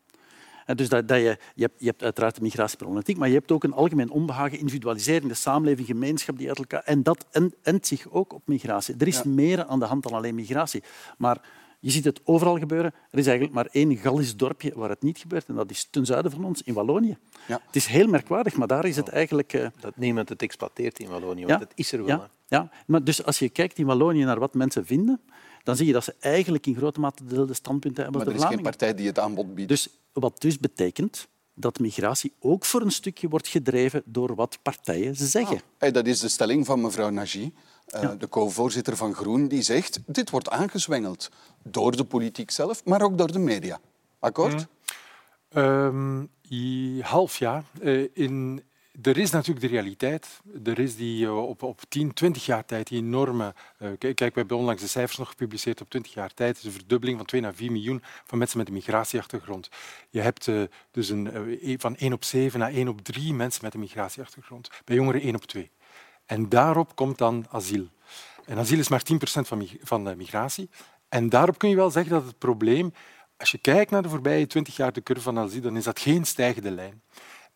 Dus dat, dat je, je, hebt, je hebt uiteraard de migratieproblematiek, maar je hebt ook een algemeen onbehagen, individualisering, de samenleving, gemeenschap die uit elkaar... En dat endt zich ook op migratie. Er is meer aan de hand dan alleen migratie. Maar je ziet het overal gebeuren. Er is eigenlijk maar één Gallisch dorpje waar het niet gebeurt, en dat is ten zuiden van ons, in Wallonië. Ja. Het is heel merkwaardig, maar daar is het eigenlijk... Uh... Dat niemand het exploiteert in Wallonië, want ja. het is er wel. Ja. ja. Maar dus als je kijkt in Wallonië naar wat mensen vinden, dan zie je dat ze eigenlijk in grote mate dezelfde standpunten hebben als de Vlamingen. Maar er is geen partij die het aanbod biedt. Dus, wat dus betekent dat migratie ook voor een stukje wordt gedreven door wat partijen zeggen. Ah, dat is de stelling van mevrouw Nagy, uh, de co-voorzitter van Groen, die zegt dit wordt aangezwengeld door de politiek zelf, maar ook door de media. Akkoord? Um, half ja. Uh, in, er is natuurlijk de realiteit. Er is die uh, op, op 10, 20 jaar tijd die enorme... Uh, kijk, we hebben onlangs de cijfers nog gepubliceerd op 20 jaar tijd. Is een verdubbeling van 2 naar 4 miljoen van mensen met een migratieachtergrond. Je hebt uh, dus een, van 1 op 7 naar 1 op 3 mensen met een migratieachtergrond. Bij jongeren 1 op 2. En daarop komt dan asiel. En asiel is maar 10 van, van de migratie. En daarop kun je wel zeggen dat het probleem... Als je kijkt naar de voorbije 20 jaar de curve van asiel, dan is dat geen stijgende lijn.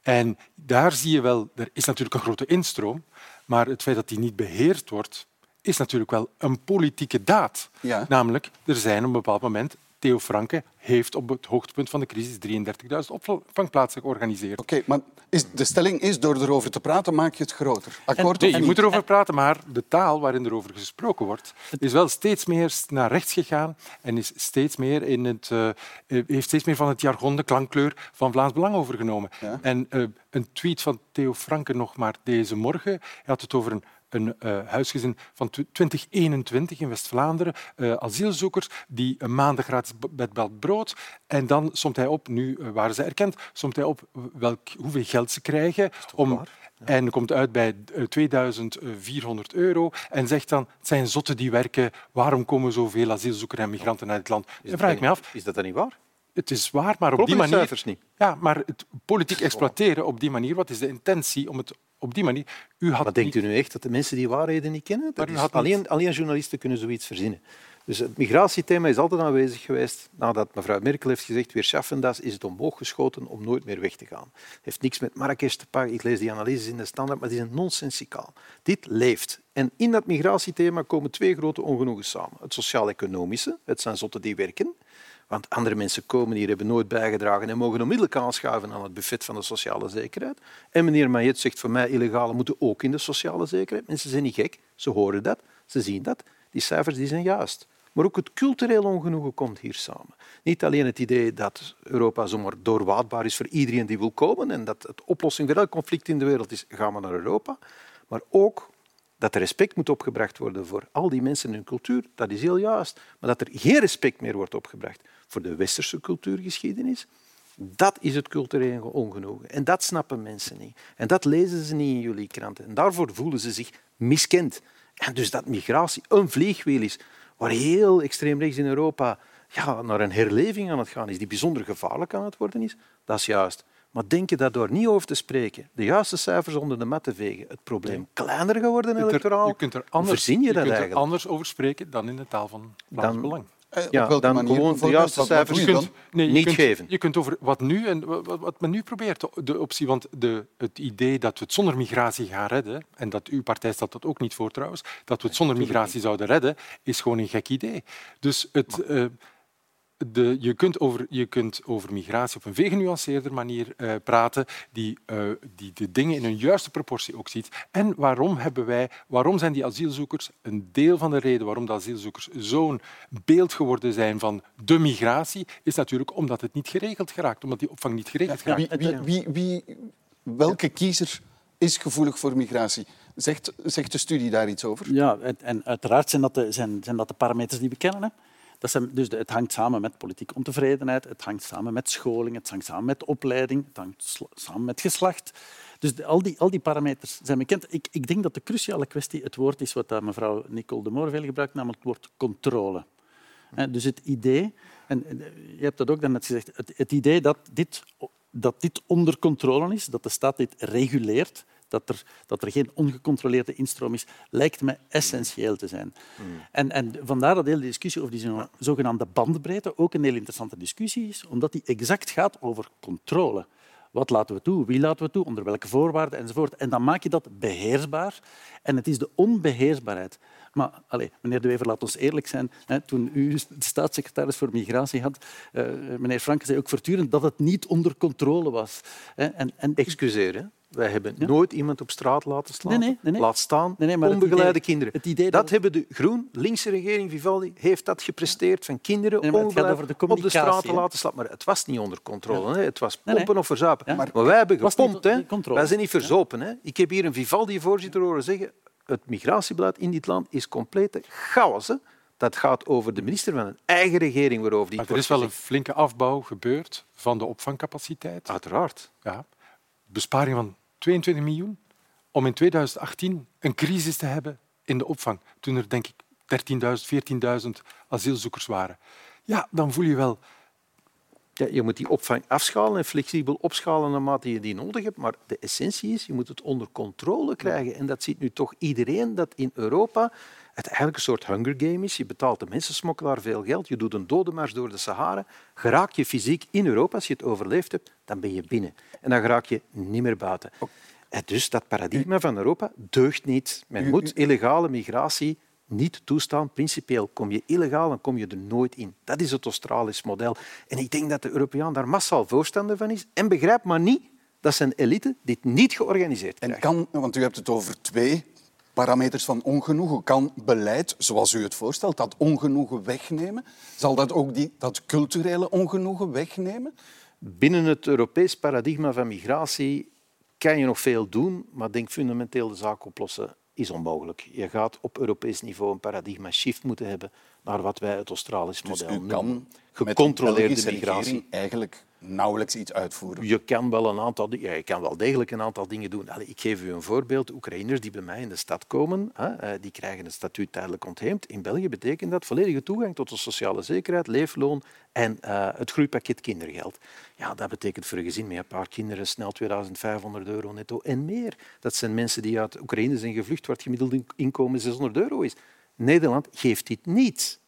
En daar zie je wel, er is natuurlijk een grote instroom, maar het feit dat die niet beheerd wordt, is natuurlijk wel een politieke daad. Ja. Namelijk, er zijn op een bepaald moment Theo Franke heeft op het hoogtepunt van de crisis 33.000 opvangplaatsen georganiseerd. Oké, maar is, de stelling is, door erover te praten maak je het groter. Akkoord nee, je moet erover praten, maar de taal waarin erover gesproken wordt, is wel steeds meer naar rechts gegaan en is steeds meer in het, uh, heeft steeds meer van het jargon, de klankkleur van Vlaams Belang overgenomen. En uh, een tweet van Theo Franke nog maar deze morgen, hij had het over een een uh, huisgezin van 2021 in West-Vlaanderen, uh, asielzoekers, die een maand gratis brood. En dan somt hij op, nu uh, waren ze erkend, somt hij op welk, hoeveel geld ze krijgen. Om, En komt uit bij 2400 euro en zegt dan, het zijn zotten die werken, waarom komen zoveel asielzoekers en migranten naar het land? Dan vraag ik me af. Is dat dan niet waar? Het is waar, maar op die manier... Niet. Ja, maar het politiek exploiteren op die manier, wat is de intentie om het op die manier... U had maar denkt u nu echt dat de mensen die waarheden niet kennen? Dat alleen, alleen journalisten kunnen zoiets verzinnen. Dus het migratiethema is altijd aanwezig geweest. Nadat mevrouw Merkel heeft gezegd, weer schaffen dat, is het omhoog geschoten om nooit meer weg te gaan. Het heeft niks met Marrakesh te maken. Ik lees die analyses in de standaard, maar die zijn nonsensicaal. Dit leeft. En in dat migratiethema komen twee grote ongenoegen samen. Het sociaal-economische, het zijn zotten die werken. Want andere mensen komen hier, hebben nooit bijgedragen en mogen onmiddellijk aanschuiven aan het buffet van de sociale zekerheid. En meneer Mayet zegt voor mij, illegalen moeten ook in de sociale zekerheid. Mensen zijn niet gek, ze horen dat, ze zien dat. Die cijfers die zijn juist. Maar ook het cultureel ongenoegen komt hier samen. Niet alleen het idee dat Europa zomaar doorwaadbaar is voor iedereen die wil komen en dat de oplossing voor elk conflict in de wereld is, gaan we naar Europa. Maar ook dat er respect moet opgebracht worden voor al die mensen en hun cultuur, dat is heel juist. Maar dat er geen respect meer wordt opgebracht voor de westerse cultuurgeschiedenis, dat is het culturele ongenoegen. En dat snappen mensen niet. En dat lezen ze niet in jullie kranten. En daarvoor voelen ze zich miskend. En dus dat migratie een vliegwiel is waar heel extreem rechts in Europa ja, naar een herleving aan het gaan is, die bijzonder gevaarlijk aan het worden is, dat is juist. Maar denk je daar door niet over te spreken, de juiste cijfers onder de mat te vegen, het probleem kleiner geworden electoraal, je kunt er anders, verzin je, je dat kunt er anders over spreken dan in de taal van Vlaams Dan- Belang. Eh, Ja, op welke dan manier? gewoon de juiste cijfers je kunt- dan? nee, je niet kunt, geven. Je kunt over wat nu en wat, wat men nu probeert, de optie, want de, het idee dat we het zonder migratie gaan redden, en dat uw partij stelt dat ook niet voor trouwens, dat we het zonder migratie zouden redden, is gewoon een gek idee. Dus het, eh, de, je, kunt over, je kunt over migratie op een veel genuanceerder manier eh, praten, die, eh, die de dingen in hun juiste proportie ook ziet. En waarom, hebben wij, waarom zijn die asielzoekers een deel van de reden waarom de asielzoekers zo'n beeld geworden zijn van de migratie, is natuurlijk omdat het niet geregeld geraakt, omdat die opvang niet geregeld geraakt. wie, wie, wie, welke kiezer is gevoelig voor migratie? Zegt, zegt de studie daar iets over? Ja, en- en uiteraard zijn dat de, zijn, zijn dat de parameters die we kennen. Hè. Dat dus het hangt samen met politieke ontevredenheid, het hangt samen met scholing, het hangt samen met opleiding, het hangt samen met geslacht. Dus al, die, al die parameters zijn bekend. Ik, ik denk dat de cruciale kwestie het woord is wat mevrouw Nicole de Moor veel gebruikt, namelijk het woord controle. Dus het idee, en, je hebt dat ook daarnet gezegd, het, het idee dat dit, dat dit onder controle is, dat de staat dit reguleert, dat er, dat er geen ongecontroleerde instroom is, lijkt me essentieel te zijn. En, en vandaar dat de hele discussie over die zo- zogenaamde bandbreedte ook een heel interessante discussie is, omdat die exact gaat over controle. Wat laten we toe? Wie laten we toe? Onder welke voorwaarden? Enzovoort. En dan maak je dat beheersbaar. En het is de onbeheersbaarheid. Maar allez, meneer De Wever, laat ons eerlijk zijn. Hè, toen u de staatssecretaris voor migratie had, eh, meneer Franke zei ook voortdurend dat het niet onder controle was. Hè. En, en Excuseer, hè. Wij hebben nooit iemand op straat laten slaan. Nee, nee, nee, nee. Laat staan Nee, nee, maar het onbegeleide idee- kinderen. het idee dat dat- hebben de groen-linkse regering Vivaldi heeft dat gepresteerd van kinderen onbegeleid de op de straat te laten slaan. Maar het was niet onder controle. Hè. Het was Nee, nee. pompen of verzuipen. Ja. Maar, wij hebben gepompt. Hè. Wij zijn niet verzopen. Hè. Ik heb hier een Vivaldi-voorzitter horen zeggen het migratiebeleid in dit land is complete chaos. Hè. Dat gaat over de minister van een eigen regering waarover die Maar er is wel een flinke afbouw gebeurd van de opvangcapaciteit. Uiteraard. Ja. Besparing van 22 miljoen om in 2018 een crisis te hebben in de opvang. Toen er denk ik 13.000, 14.000 asielzoekers waren. Ja, dan voel je wel... Ja, je moet die opvang afschalen en flexibel opschalen naarmate je die nodig hebt. Maar de essentie is, je moet het onder controle krijgen. En dat ziet nu toch iedereen, dat in Europa het eigenlijk een soort hunger game is. Je betaalt de mensensmokkelaar veel geld, je doet een dodemars door de Sahara. Geraak je fysiek in Europa, als je het overleefd hebt, dan ben je binnen. En dan geraak je niet meer buiten. En dus dat paradigma van Europa deugt niet. Men moet illegale migratie niet toestaan. Principieel kom je illegaal, dan kom je er nooit in. Dat is het Australisch model. En ik denk dat de Europeaan daar massaal voorstander van is. En begrijpt maar niet dat zijn elite dit niet georganiseerd En krijgt. kan, want u hebt het over twee parameters van ongenoegen. Kan beleid, zoals u het voorstelt, dat ongenoegen wegnemen? Zal dat ook die, dat culturele ongenoegen wegnemen? Binnen het Europees paradigma van migratie kan je nog veel doen, maar denk fundamenteel de zaak oplossen is onmogelijk. Je gaat op Europees niveau een paradigma shift moeten hebben naar wat wij het Australisch Dus model noemen. Gecontroleerde migratie. eigenlijk nauwelijks iets uitvoeren. Je kan wel een aantal ja, je kan wel degelijk een aantal dingen doen. Ik geef u een voorbeeld. Oekraïners die bij mij in de stad komen, hè, eh, die krijgen een statuut tijdelijk ontheemd. In België betekent dat volledige toegang tot de sociale zekerheid, leefloon en eh, het groeipakket kindergeld. Ja, dat betekent voor een gezin met een paar kinderen snel 2500 euro netto en meer. Dat zijn mensen die uit Oekraïne zijn gevlucht, waar het gemiddelde inkomen 600 euro is. Nederland geeft dit niet.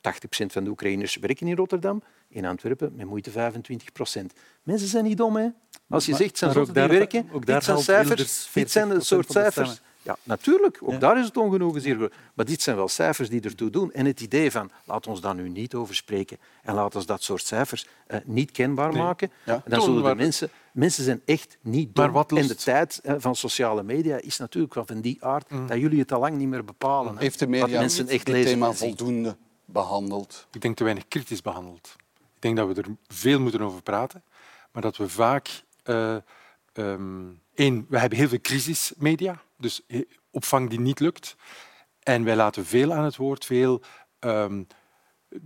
80% van de Oekraïners werken in Rotterdam. In Antwerpen met moeite 25 procent. Mensen zijn niet dom, hè? Als je Maar- zegt, zijn zotten die daar- werken, ook dit zijn cijfers, dit zijn een 40% soort cijfers. Ja, natuurlijk. Ook Ja. daar is het ongenoegen zeer groot. Maar dit zijn wel cijfers die ertoe doen. En het idee van, laat ons daar nu niet over spreken en laat ons dat soort cijfers eh, niet kenbaar Nee. maken, Ja. dan zullen de mensen... Mensen zijn echt niet dom. Wat lost- En de tijd eh, van sociale media is natuurlijk wel van die aard Mm. dat jullie het al lang niet meer bepalen. hè. Heeft de Wat media mensen echt dit lezen thema voldoende behandeld? Ik denk te weinig kritisch behandeld. Ik denk dat we er veel moeten over praten, maar dat we vaak... één, we hebben heel veel crisismedia, dus opvang die niet lukt. En wij laten veel aan het woord, veel ehm,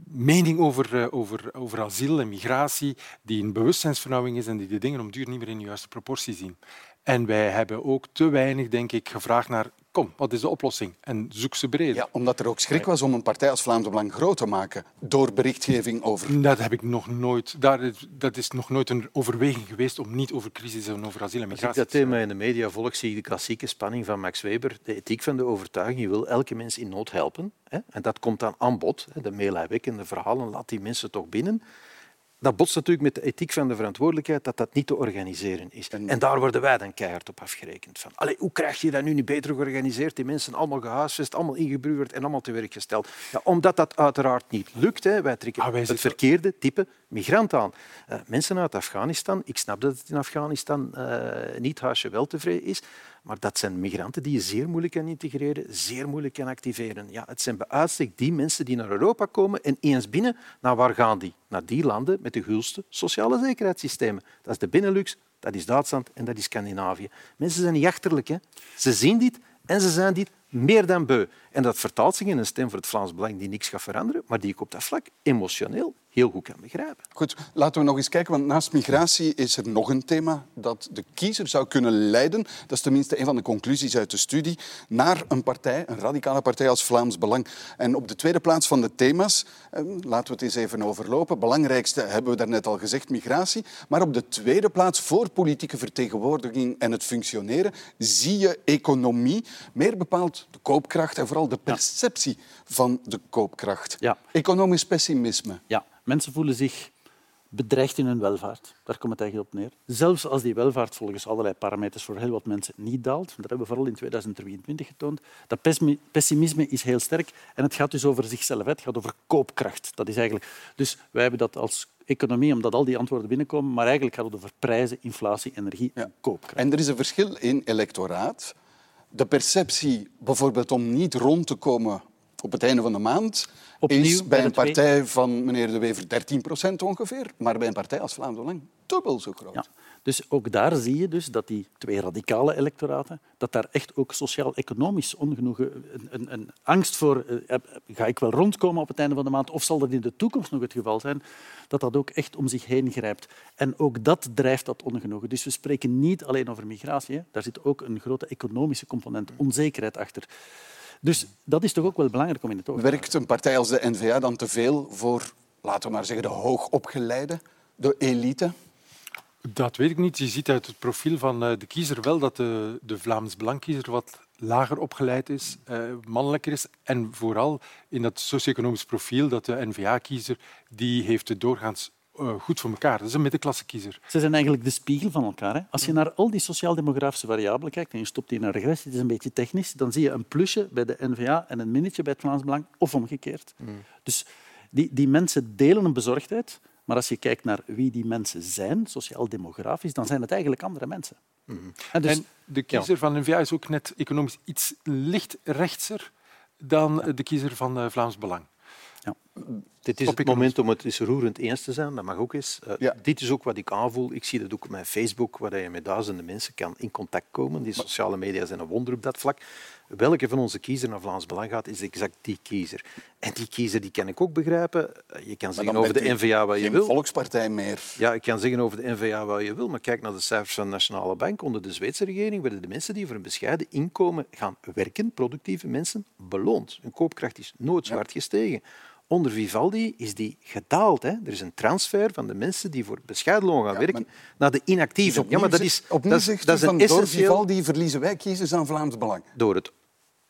mening over, eh, over, over asiel en migratie, die een bewustzijnsvernauwing is en die de dingen om duur niet meer in de juiste proportie zien. En wij hebben ook te weinig, denk ik, gevraagd naar kom, wat is de oplossing? En zoek ze breed. Ja, omdat er ook schrik was om een partij als Vlaams Belang groot te maken door berichtgeving over... Dat heb ik nog nooit. Daar is, dat is nog nooit een overweging geweest om niet over crisis en over asiel en Als ik migratie dat thema in de media volg, zie ik de klassieke spanning van Max Weber. De ethiek van de overtuiging. Je wil elke mens in nood helpen. Hè? En dat komt dan aan bod. hè. De meelijwekkende verhalen, laat die mensen toch binnen. Dat botst natuurlijk met de ethiek van de verantwoordelijkheid dat dat niet te organiseren is. En, daar worden wij dan keihard op afgerekend. Van, allee, hoe krijg je dat nu niet beter georganiseerd? Die mensen allemaal gehuisvest, allemaal ingeburgerd en allemaal te werk gesteld. Ja, omdat dat uiteraard niet lukt. Hè. Wij trekken Ah, wij het verkeerde type migrant aan. Eh, mensen uit Afghanistan, ik snap dat het in Afghanistan eh, niet huisje wel tevreden is, maar dat zijn migranten die je zeer moeilijk kan integreren, zeer moeilijk kan activeren. Ja, het zijn bij uitstek die mensen die naar Europa komen en eens binnen, naar waar gaan die? Naar die landen met de gulste sociale zekerheidssystemen. Dat is de Benelux, dat is Duitsland en dat is Scandinavië. Mensen zijn niet achterlijk. Hè? Ze zien dit en ze zijn dit meer dan beu. En dat vertaalt zich in een stem voor het Vlaams Belang die niks gaat veranderen, maar die ik op dat vlak emotioneel heel goed kan begrijpen. Goed, laten we nog eens kijken, want naast migratie is er nog een thema dat de kiezer zou kunnen leiden. Dat is tenminste een van de conclusies uit de studie. Naar een partij, een radicale partij als Vlaams Belang. En op de tweede plaats van de thema's, eh, laten we het eens even overlopen. Belangrijkste hebben we daarnet al gezegd, migratie. Maar op de tweede plaats voor politieke vertegenwoordiging en het functioneren zie je economie, meer bepaald de koopkracht en vooral de perceptie van de koopkracht. Ja. Economisch pessimisme. Ja, mensen voelen zich bedreigd in hun welvaart. Daar komt het eigenlijk op neer. Zelfs als die welvaart volgens allerlei parameters voor heel wat mensen niet daalt, dat hebben we vooral in 2023 getoond, dat pessimisme is heel sterk en het gaat dus over zichzelf. Het gaat over koopkracht. Dat is eigenlijk... Dus wij hebben dat als economie, omdat al die antwoorden binnenkomen, maar eigenlijk gaat het over prijzen, inflatie, energie en koopkracht. En er is een verschil in electoraat. De perceptie bijvoorbeeld om niet rond te komen op het einde van de maand Opnieuw is bij een twee- partij van meneer De Wever 13 procent ongeveer, maar bij een partij als Vlaams Belang dubbel zo groot. Ja. Dus ook daar zie je dus dat die twee radicale electoraten, dat daar echt ook sociaal-economisch ongenoegen, een, een, een angst voor, eh, heb- ga ik wel rondkomen op het einde van de maand of zal dat in de toekomst nog het geval zijn, dat dat ook echt om zich heen grijpt. En ook dat drijft dat ongenoegen. Dus we spreken niet alleen over migratie, hè. daar zit ook een grote economische component, onzekerheid achter. Dus dat is toch ook wel belangrijk om in het oog te houden. Werkt een partij als de N-VA dan te veel voor, laten we maar zeggen, de hoogopgeleide, de elite? Dat weet ik niet. Je ziet uit het profiel van eh, de kiezer wel dat de, de Vlaams Belangkiezer wat lager opgeleid is, eh, mannelijker is. En vooral in dat socio-economisch profiel dat de N-VA-kiezer, die heeft het doorgaans goed voor elkaar. Dat is een middenklasse kiezer. Ze zijn eigenlijk de spiegel van elkaar. Hè. Als je naar al die sociaal-demografische variabelen kijkt en je stopt die in een regressie, het is een beetje technisch, dan zie je een plusje bij de NVA en een minnetje bij het Vlaams Belang, of omgekeerd. Dus die, die mensen delen een bezorgdheid, maar als je kijkt naar wie die mensen zijn, sociaal-demografisch, dan zijn het eigenlijk andere mensen. En dus- en de kiezer van N-VA is ook net economisch iets licht rechtser dan eh, de kiezer van eh, Vlaams Belang. Dit is het moment om het eens roerend eens te zijn, dat mag ook eens. Eh, Dit is ook wat ik aanvoel. Ik zie dat ook op mijn Facebook, waar je met duizenden mensen kan in contact komen. Die sociale media zijn een wonder op dat vlak. Welke van onze kiezer naar Vlaams Belang gaat, is exact die kiezer. En die kiezer die kan ik ook begrijpen. Eh, Je kan zeggen over de NVA wat je geen wil. volkspartij meer. Ja, ik kan zeggen over de NVA wat je wil, maar kijk naar de cijfers van de Nationale Bank. Onder de Zweedse regering werden de mensen die voor een bescheiden inkomen gaan werken, productieve mensen, beloond. Hun koopkracht is nooit zwart gestegen. Onder Vivaldi is die gedaald. Hè. Er is een transfer van de mensen die voor bescheiden loon gaan werken naar de Dus inactieven. opnieuw ja, maar dat is, opnieuw dat zegt dat is een van door essentieel... Vivaldi verliezen wij kiezers aan Vlaams Belang. Door het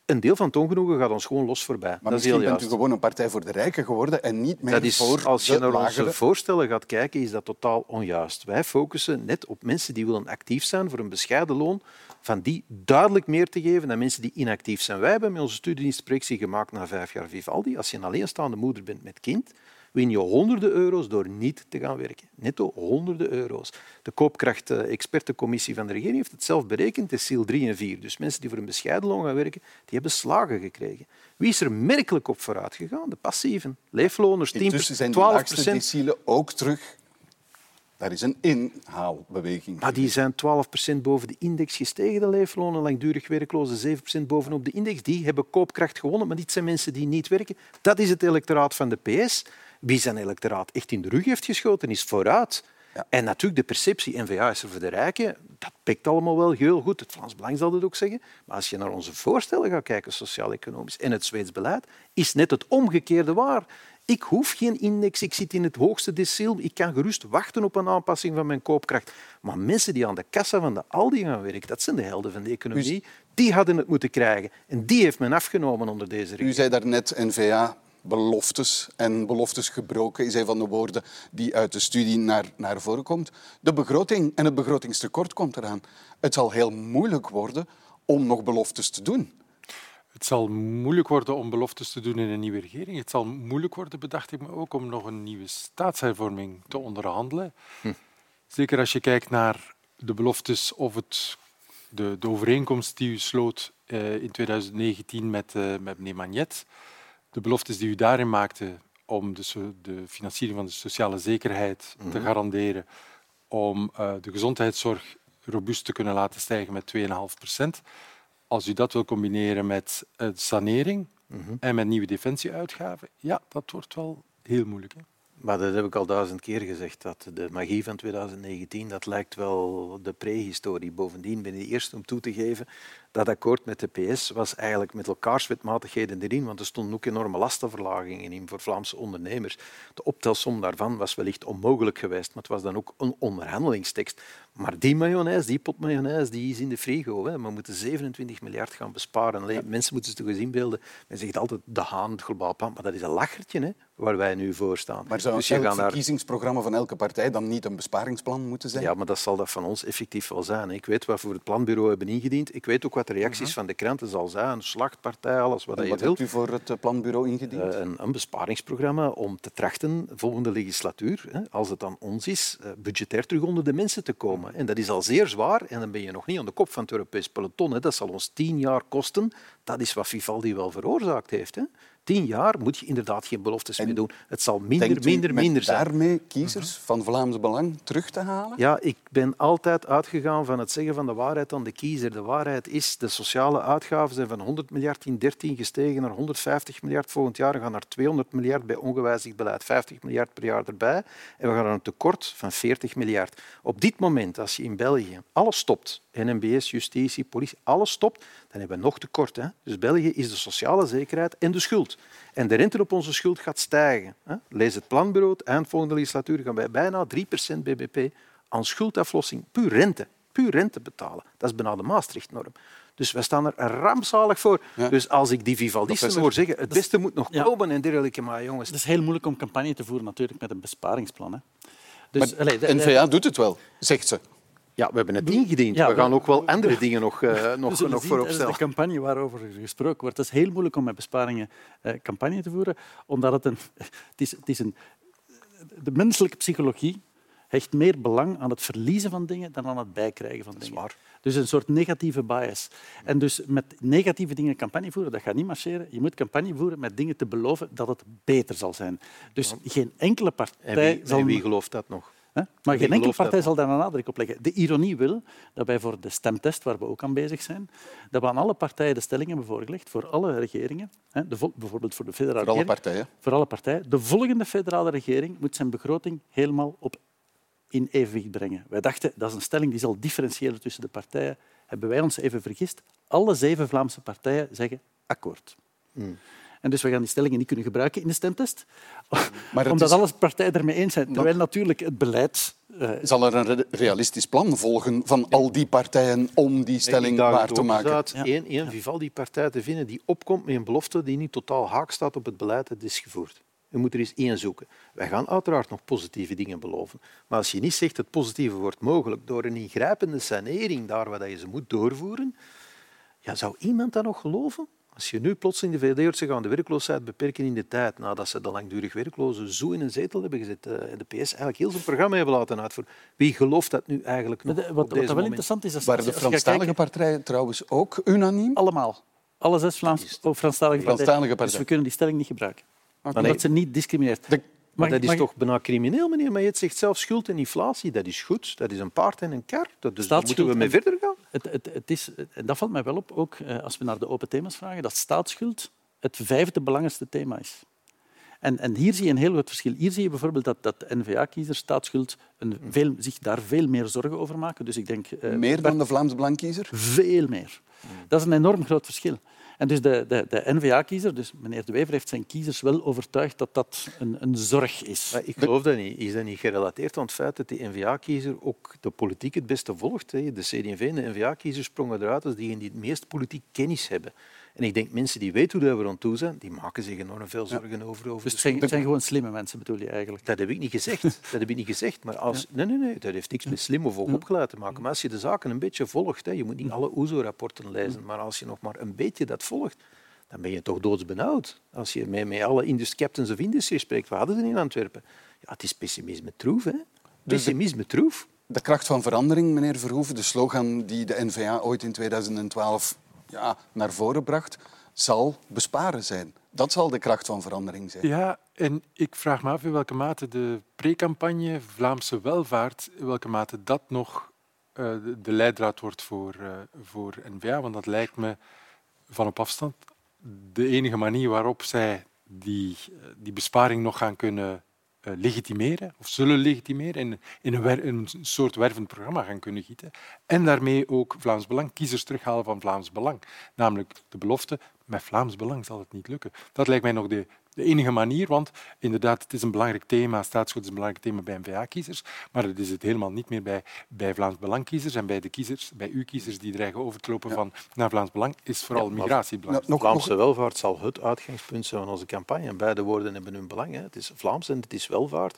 een deel van het ongenoegen gaat ons gewoon los voorbij. Maar dat is heel bent juist. u gewoon een partij voor de rijken geworden en niet meer Dat is, voor als je naar lagere. onze voorstellen gaat kijken, is dat totaal onjuist. Wij focussen net op mensen die willen actief zijn voor een bescheiden loon, van die duidelijk meer te geven dan mensen die inactief zijn. Wij hebben met onze studieinspectie gemaakt na vijf jaar Vivaldi. Als je een alleenstaande moeder bent met kind, win je honderden euro's door niet te gaan werken. Netto honderden euro's. De koopkracht-expertencommissie van de regering heeft het zelf berekend, deciel 3 en 4. Dus mensen die voor een bescheiden loon gaan werken, die hebben slagen gekregen. Wie is er merkelijk op vooruit gegaan? De passieven. Leefloners, 10 Intussen zijn die 12 decielen ook terug. Daar is een inhaalbeweging. Maar die zijn 12% boven de index gestegen, de leeflonen. Langdurig werklozen 7% bovenop de index. Die hebben koopkracht gewonnen, maar dit zijn mensen die niet werken. Dat is het electoraat van de PS. Wie zijn electoraat echt in de rug heeft geschoten, is vooruit. En natuurlijk, de perceptie N-VA is er voor de rijken. Dat pikt allemaal wel heel goed. Het Vlaams Belang zal dat ook zeggen. Maar als je naar onze voorstellen gaat kijken, sociaal-economisch, en het Zweeds beleid, is net het omgekeerde waar. Ik hoef geen index, ik zit in het hoogste deciel. Ik kan gerust wachten op een aanpassing van mijn koopkracht. Maar mensen die aan de kassa van de Aldi gaan werken, dat zijn de helden van de economie, die hadden het moeten krijgen. En die heeft men afgenomen onder deze regering. U zei daarnet N-VA, beloftes en beloftes gebroken is een van de woorden die uit de studie naar, naar voren komt. De begroting en het begrotingstekort komt eraan. Het zal heel moeilijk worden om nog beloftes te doen. Het zal moeilijk worden om beloftes te doen in een nieuwe regering. Het zal moeilijk worden, bedacht ik me ook, om nog een nieuwe staatshervorming te onderhandelen. Hm. Zeker als je kijkt naar de beloftes of het, de, de overeenkomst die u sloot eh, in 2019 met, eh, met meneer Magnet. De beloftes die u daarin maakte om de, so- de financiering van de sociale zekerheid te Mhm. garanderen, om eh, de gezondheidszorg robuust te kunnen laten stijgen met 2,5 procent. Als u dat wil combineren met eh, sanering Mhm. en met nieuwe defensieuitgaven, ja, dat wordt wel heel moeilijk. Hè? Maar dat heb ik al duizend keer gezegd. Dat de magie van 2019 dat lijkt wel de prehistorie. Bovendien ben ik de eerste om toe te geven dat akkoord met de PS was eigenlijk met elkaars wetmatigheden erin, want er stonden ook enorme lastenverlagingen in voor Vlaamse ondernemers. De optelsom daarvan was wellicht onmogelijk geweest, maar het was dan ook een onderhandelingstekst. Maar die mayonaise, die pot mayonaise, die is in de frigo. Hè. We moeten 27 miljard gaan besparen. Mensen moeten zich toch eens inbeelden. Men zegt altijd de haan, het globaal plan, maar dat is een lachertje hè, waar wij nu voor staan. Maar zou Dus je daar- verkiezingsprogramma van elke partij dan niet een besparingsplan moeten zijn? ja, maar dat zal dat van ons effectief wel zijn. Ik weet wat we voor het planbureau hebben ingediend. Ik weet ook wat de reacties van de kranten zal zijn. Slachtpartij, alles wat En je wat hebt u voor het eh, planbureau ingediend? Eh, een, een besparingsprogramma om te trachten volgende legislatuur, hè, als het aan ons is, eh, budgetair terug onder de mensen te komen. En dat is al zeer zwaar en dan ben je nog niet aan de kop van het Europees peloton. Hè. Dat zal ons tien jaar kosten. Dat is wat Vivaldi wel veroorzaakt heeft. Hè. Tien jaar moet je inderdaad geen beloftes meer doen. Het zal minder, minder, minder zijn. daarmee kiezers van Vlaams Belang terug te halen? Ja, ik ben altijd uitgegaan van het zeggen van de waarheid aan de kiezer. De waarheid is, de sociale uitgaven zijn van 100 miljard in 13 gestegen naar 150 miljard volgend jaar. We gaan naar 200 miljard bij ongewijzigd beleid, 50 miljard per jaar erbij. En we gaan naar een tekort van 40 miljard. Op dit moment, als je in België alles stopt, NMBS, justitie, politie, alles stopt, dan hebben we nog tekort. Hè? Dus België is de sociale zekerheid en de schuld. En de rente op onze schuld gaat stijgen. Hè? Lees het planbureau, het eind volgende legislatuur gaan wij bijna 3% bbp aan schuldaflossing, puur rente, puur rente betalen. Dat is bijna de Maastricht-norm. Dus wij staan er rampzalig voor. Dus als ik die Vivaldisten Professor, hoor zeggen, het beste moet nog Ja. komen en dergelijke, maar jongens... Het is heel moeilijk om campagne te voeren natuurlijk met een besparingsplan. Hè. Dus, Maar allee, de- de- N-VA doet het wel, zegt ze. Ja, we hebben het ingediend. Ja, we gaan ook wel andere dingen nog, eh, nog, nog zien voorop stellen. de campagne waarover gesproken wordt. Het is heel moeilijk om met besparingen eh, campagne te voeren, omdat het een... Het is, het is een de menselijke psychologie hecht meer belang aan het verliezen van dingen dan aan het bijkrijgen van dingen. Dus een soort negatieve bias. En dus met negatieve dingen campagne voeren, dat gaat niet marcheren. Je moet campagne voeren met dingen te beloven dat het beter zal zijn. Dus geen enkele partij En wie, zal... en wie gelooft dat nog? Maar geen enkele partij zal daar een nadruk op leggen. De ironie wil dat wij voor de stemtest, waar we ook aan bezig zijn, dat we aan alle partijen de stelling hebben voorgelegd, voor alle regeringen, hè, de vol- bijvoorbeeld voor de federale Voor alle partijen. voor alle partijen. De volgende federale regering moet zijn begroting helemaal op in evenwicht brengen. Wij dachten, dat is een stelling die zal differentiëren tussen de partijen. Hebben wij ons even vergist? Alle zeven Vlaamse partijen zeggen akkoord. Hmm. En dus we gaan die stellingen niet kunnen gebruiken in de stemtest, maar omdat is... alle partijen ermee eens zijn. Terwijl natuurlijk het beleid... Uh... Zal er een realistisch plan volgen van al die partijen om die stelling waar te maken? Inderdaad, één, één Vivaldi-partij te vinden die opkomt met een belofte die niet totaal haak staat op het beleid dat is gevoerd. Je moet er eens één zoeken. Wij gaan uiteraard nog positieve dingen beloven. Maar als je niet zegt dat het positieve wordt mogelijk door een ingrijpende sanering daar waar je ze moet doorvoeren, ja, zou iemand dat nog geloven? Als je nu plots in de VVD hoort, ze gaan de werkloosheid beperken in de tijd, nadat ze de langdurig werklozen zo in een zetel hebben gezet en eh, de PS eigenlijk heel zijn programma hebben laten uitvoeren. Wie gelooft dat nu eigenlijk nog? Wat, wat, wel interessant is... Als, Waren de Franstalige partijen trouwens ook unaniem? Allemaal. Alle zes Vlaams, oh, Franstalige, partijen. Dus we kunnen die stelling niet gebruiken. Okay. Omdat ze niet discrimineert. Maar dat is toch bijna crimineel, meneer? Maar je zegt zelf schuld en inflatie. Dat is goed. Dat is een paard en een kar. Dus daar moeten we mee verder gaan. Het, het, het is, en dat valt mij wel op, ook eh, als we naar de open thema's vragen, dat staatsschuld het vijfde belangrijkste thema is. En, en, hier zie je een heel groot verschil. Hier zie je bijvoorbeeld dat, dat N-VA-kiezers staatsschuld een veel, zich daar veel meer zorgen over maken. Dus ik denk, uh, meer dan de Vlaamse Blankiezer? Veel meer. Dat is een enorm groot verschil. En dus de, de, de N-VA-kiezer, dus meneer De Wever, heeft zijn kiezers wel overtuigd dat dat een, een zorg is. Maar ik geloof dat niet. Is dat niet gerelateerd aan het feit dat die N-VA-kiezer ook de politiek het beste volgt? De CD&V en de N-VA-kiezer sprongen eruit als diegenen die het meest politiek kennis hebben. En ik denk, mensen die weten hoe we aan toe zijn, die maken zich enorm veel zorgen over, over... Dus het zijn, zijn, gewoon slimme mensen, bedoel je eigenlijk? Dat heb ik niet gezegd. Dat heb ik niet gezegd. Maar als... Nee, nee, nee, dat heeft niks met slim of opgeleid te maken. Maar als je de zaken een beetje volgt, hè, je moet niet alle OESO-rapporten lezen, maar als je nog maar een beetje dat volgt, dan ben je toch doodsbenauwd. Als je met, met alle indus captains of industrie spreekt, we hadden ze in Antwerpen. Ja, het is pessimisme troef, hè. Dus pessimisme troef. De kracht van verandering, meneer Verhoeven, de slogan die de NVA ooit in 2012 ja, naar voren bracht, zal besparen zijn. Dat zal de kracht van verandering zijn. Ja, en ik vraag me af in welke mate de pre-campagne Vlaamse welvaart, in welke mate dat nog uh, de, leidraad wordt voor, uh, voor N-VA. Want dat lijkt me van op afstand de enige manier waarop zij die, eh, die besparing nog gaan kunnen legitimeren, of zullen legitimeren, in, in een, een, soort wervend programma gaan kunnen gieten. En daarmee ook Vlaams Belang, kiezers terughalen van Vlaams Belang. Namelijk de belofte, met Vlaams Belang zal het niet lukken. Dat lijkt mij nog de, de enige manier, want inderdaad, het is een belangrijk thema, staatsschuld is een belangrijk thema bij N-VA-kiezers, maar dat is het helemaal niet meer bij, bij Vlaams Belang-kiezers en bij de kiezers, bij uw kiezers die dreigen over te lopen van naar Vlaams Belang, is vooral ja, migratie belangrijk. Nog, Vlaamse welvaart zal het uitgangspunt zijn van onze campagne. En beide woorden hebben hun belang. Hè. Het is Vlaams en het is welvaart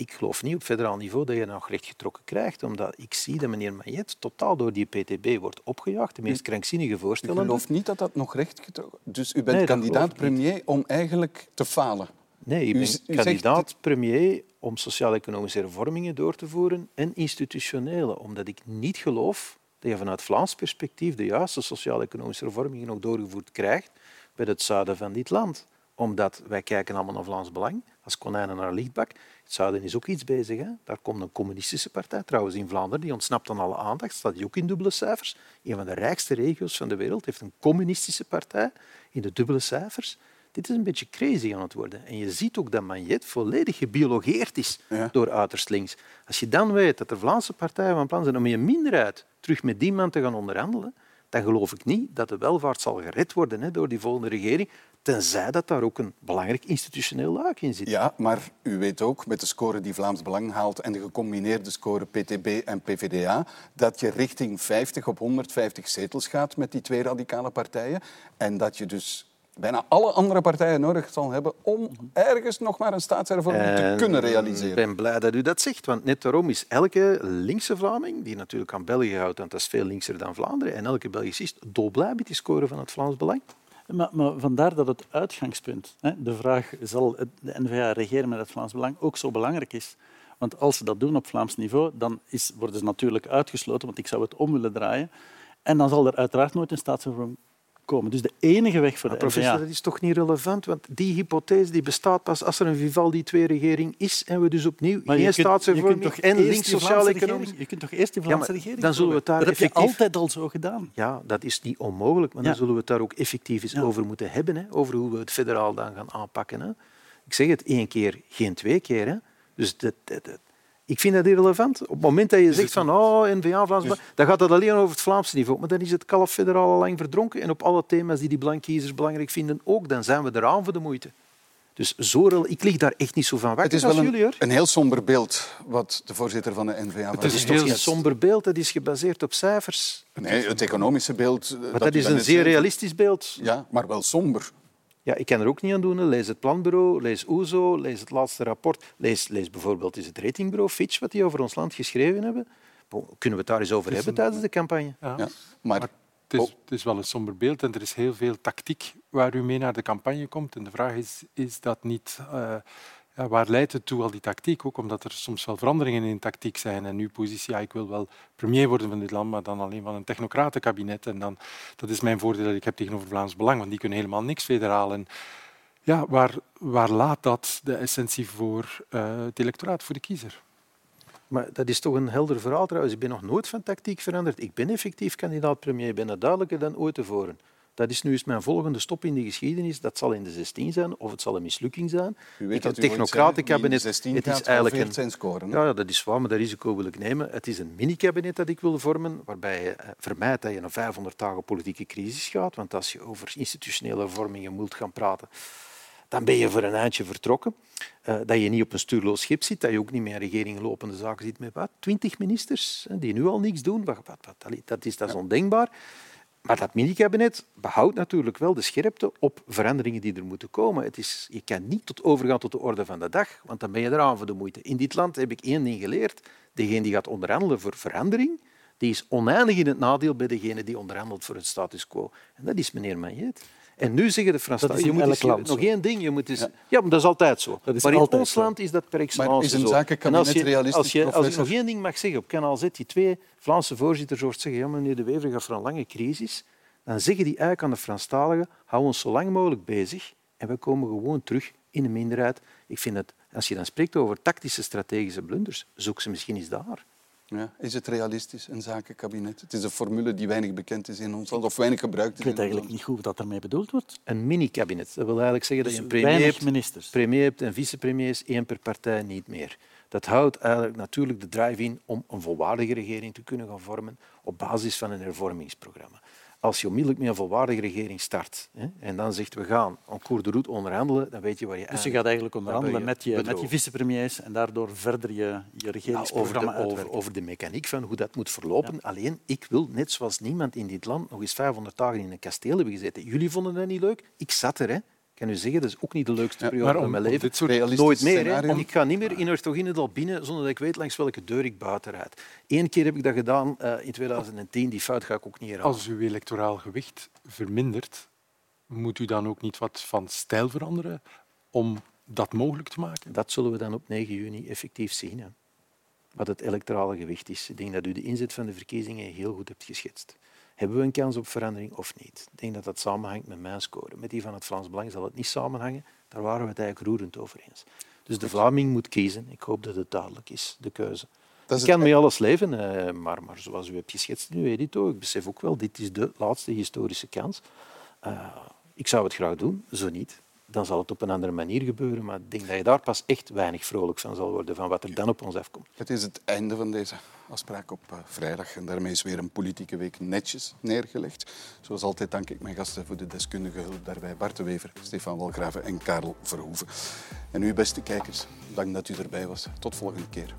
ik geloof niet op federaal niveau dat je nog recht getrokken krijgt, omdat ik zie dat meneer Mayet totaal door die PTB wordt opgejaagd. De meest krankzinnige voorstellen. Ik geloof niet dat dat nog recht getrokken Dus u bent kandidaat-premier om eigenlijk te falen. Nee, ik ben kandidaat-premier om sociaal-economische hervormingen door te voeren en institutionele, omdat ik niet geloof dat je vanuit Vlaams perspectief de juiste sociaal-economische hervormingen nog doorgevoerd krijgt bij het zuiden van dit land. Omdat wij kijken allemaal naar Vlaams Belang, als konijnen naar lichtbak. Het zuiden is ook iets bezig. Hè? Daar komt een communistische partij, trouwens in Vlaanderen, die ontsnapt aan alle aandacht, staat die ook in dubbele cijfers. Een van de rijkste regio's van de wereld heeft een communistische partij in de dubbele cijfers. Dit is een beetje crazy aan het worden. En je ziet ook dat Magnet volledig gebiologeerd is door uiterst links. Als je dan weet dat er Vlaamse partijen van plan zijn om je minderheid terug met die man te gaan onderhandelen, dan geloof ik niet dat de welvaart zal gered worden hè, door die volgende regering, tenzij dat daar ook een belangrijk institutioneel luik in zit. Ja, maar u weet ook, met de score die Vlaams Belang haalt en de gecombineerde score PTB en PVDA, dat je richting 50 op 150 zetels gaat met die twee radicale partijen en dat je dus bijna alle andere partijen nodig zal hebben om ergens nog maar een staatshervorming te kunnen realiseren. Ik ben blij dat u dat zegt, want net daarom is elke linkse Vlaming, die natuurlijk aan België houdt, want dat is veel linkser dan Vlaanderen, en elke Belgicist dolblij met die score van het Vlaams Belang. Maar, maar, vandaar dat het uitgangspunt, hè, de vraag zal de N-VA regeren met het Vlaams Belang, ook zo belangrijk is. Want als ze dat doen op Vlaams niveau, dan is, worden ze natuurlijk uitgesloten, want ik zou het om willen draaien. En dan zal er uiteraard nooit een staatshervorming komen. Dus de enige weg voor de professor, dat is toch niet relevant? Want die hypothese die bestaat pas als er een Vivaldi 2-regering is en we dus opnieuw maar geen staatshervorming en links sociaal-economisch... Je kunt toch eerst die Vlaamse ja, regering dan zullen we daar Dat effectief... heb je altijd al zo gedaan. Ja, dat is niet onmogelijk, maar dan zullen we het daar ook effectief eens over moeten hebben. Hè? Over hoe we het federaal dan gaan aanpakken. Hè? Ik zeg het één keer, geen twee keer. Hè? Dus dat, dat, Ik vind dat irrelevant. Op het moment dat je zegt van oh, N-VA, Vlaams Belang, dan gaat dat alleen over het Vlaamse niveau. Maar dan is het kalf federaal al lang verdronken. En op alle thema's die die blankkiezers belangrijk vinden ook, dan zijn we eraan voor de moeite. Dus zo, ik lig daar echt niet zo van wakker Het is wel een, jullie, een heel somber beeld wat de voorzitter van de NVA Het is toch geen somber beeld, dat is gebaseerd op cijfers. Nee, het economische beeld... Maar dat is een zeer realistisch beeld. Ja, maar wel somber. Ja, ik kan er ook niet aan doen. hè. Lees het planbureau, lees OESO, lees het laatste rapport. Lees, lees bijvoorbeeld is het ratingbureau Fitch, wat die over ons land geschreven hebben. Bon, kunnen we het daar eens over hebben tijdens de campagne? Ja. Ja, maar Het is, het is wel een somber beeld en er is heel veel tactiek waar u mee naar de campagne komt. En de vraag is, is dat niet... eh, waar leidt het toe, al die tactiek? Ook omdat er soms wel veranderingen in tactiek zijn. En uw positie, ik wil wel premier worden van dit land, maar dan alleen van een technocratenkabinet. En dan, dat is mijn voordeel dat ik heb tegenover Vlaams Belang, want die kunnen helemaal niks federaal. En ja, waar, waar laat dat de essentie voor eh, het electoraat, voor de kiezer? Maar dat is toch een helder verhaal trouwens. Ik ben nog nooit van tactiek veranderd. Ik ben effectief kandidaat-premier. Ik ben dat duidelijker dan ooit tevoren. Dat is nu eens mijn volgende stop in de geschiedenis. Dat zal in de 16 zijn, of het zal een mislukking zijn. U weet Ik dat ooit technocratenkabinet. zei, wie in de 16 Het is eigenlijk een zijn? Ja, ja, dat is waar, maar dat risico wil ik nemen. Het is een mini-kabinet dat ik wil vormen, waarbij je eh, vermijdt dat je een 500 dagen politieke crisis gaat. Want als je over institutionele vormingen moet gaan praten, dan ben je voor een eindje vertrokken. Eh, dat je niet op een stuurloos schip zit, dat je ook niet meer regering lopende zaken zit met wat, twintig ministers die nu al niks doen. Wat, wat, wat, dat is, dat is ondenkbaar. Maar dat mini-kabinet behoudt natuurlijk wel de scherpte op veranderingen die er moeten komen. Het is, je kan niet tot overgaan tot de orde van de dag, want dan ben je eraan voor de moeite. In dit land heb ik één ding geleerd. Degene die gaat onderhandelen voor verandering, die is oneindig in het nadeel bij degene die onderhandelt voor het status quo. En dat is meneer Magnet. En nu zeggen de Fransen, Dat is je moet elk eens- land nog één ding, je moet eens... Ja. maar dat is altijd zo. Dat is maar in altijd ons zo. land is dat per excellence Maar is een zakenkabinet En als je, realistisch, als, je, als professor? nog één ding mag zeggen, op kanaal Z, die twee Vlaamse voorzitters hoort zeggen, ja, meneer De Wever gaat voor een lange crisis, dan zeggen die eigenlijk aan de Franstaligen, hou ons zo lang mogelijk bezig en we komen gewoon terug in de minderheid. Ik vind het, als je dan spreekt over tactische strategische blunders, zoek ze misschien eens daar. Ja. Is het realistisch, een zakenkabinet? Het is een formule die weinig bekend is in ons land, of weinig gebruikt is Ik weet in ons eigenlijk niet goed wat daarmee bedoeld wordt. Een mini-kabinet. Dat wil eigenlijk zeggen dat je een Dus premier weinig hebt, ministers. premier hebt en vicepremiers, één per partij, niet meer. Dat houdt eigenlijk natuurlijk de drive in om een volwaardige regering te kunnen gaan vormen op basis van een hervormingsprogramma. Als je onmiddellijk met een volwaardige regering start hè, en dan zegt we gaan en cours de route onderhandelen, dan weet je waar je Dus je gaat eigenlijk onderhandelen met je, met je vicepremiers en daardoor verder je, je over, regeringsprogramma de, over, uitwerken. over de mechaniek van hoe dat moet verlopen. Alleen, ik wil, net zoals niemand in dit land, nog eens 500 dagen in een kasteel hebben gezeten. Jullie vonden dat niet leuk? Ik zat er, hè. Kan u zeggen, dat is ook niet de leukste periode van mijn leven. dit soort Nooit meer. Hè. Ik ga niet meer in Hertogine al binnen zonder dat ik weet langs welke deur ik buiten rijd. Eén keer heb ik dat gedaan eh, in 2010. Die fout ga ik ook niet herhalen. Als uw electoraal gewicht vermindert, moet u dan ook niet wat van stijl veranderen om dat mogelijk te maken? Dat zullen we dan op 9 juni effectief zien. Hè. Wat het electorale gewicht is. Ik denk dat u de inzet van de verkiezingen heel goed hebt geschetst. Hebben we een kans op verandering of niet? Ik denk dat dat samenhangt met mijn score. Met die van het Vlaams Belang zal het niet samenhangen. Daar waren we het eigenlijk roerend over eens. Dus de Vlaming moet kiezen. Ik hoop dat het duidelijk is, de keuze. Dat is ik kan het- met alles leven, eh, maar, maar zoals u hebt geschetst nu, Edito, ik besef ook wel, dit is de laatste historische kans. Eh, ik zou het graag doen, zo niet. Dan zal het op een andere manier gebeuren, maar ik denk dat je daar pas echt weinig vrolijk van zal worden, van wat er dan op ons afkomt. Het is het einde van deze afspraak op eh, vrijdag. En daarmee is weer een politieke week netjes neergelegd. Zoals altijd dank ik mijn gasten voor de deskundige hulp daarbij. Bart de Wever, Stefan Walgraven en Karel Verhoeven. En u, beste kijkers, dank dat u erbij was. Tot volgende keer.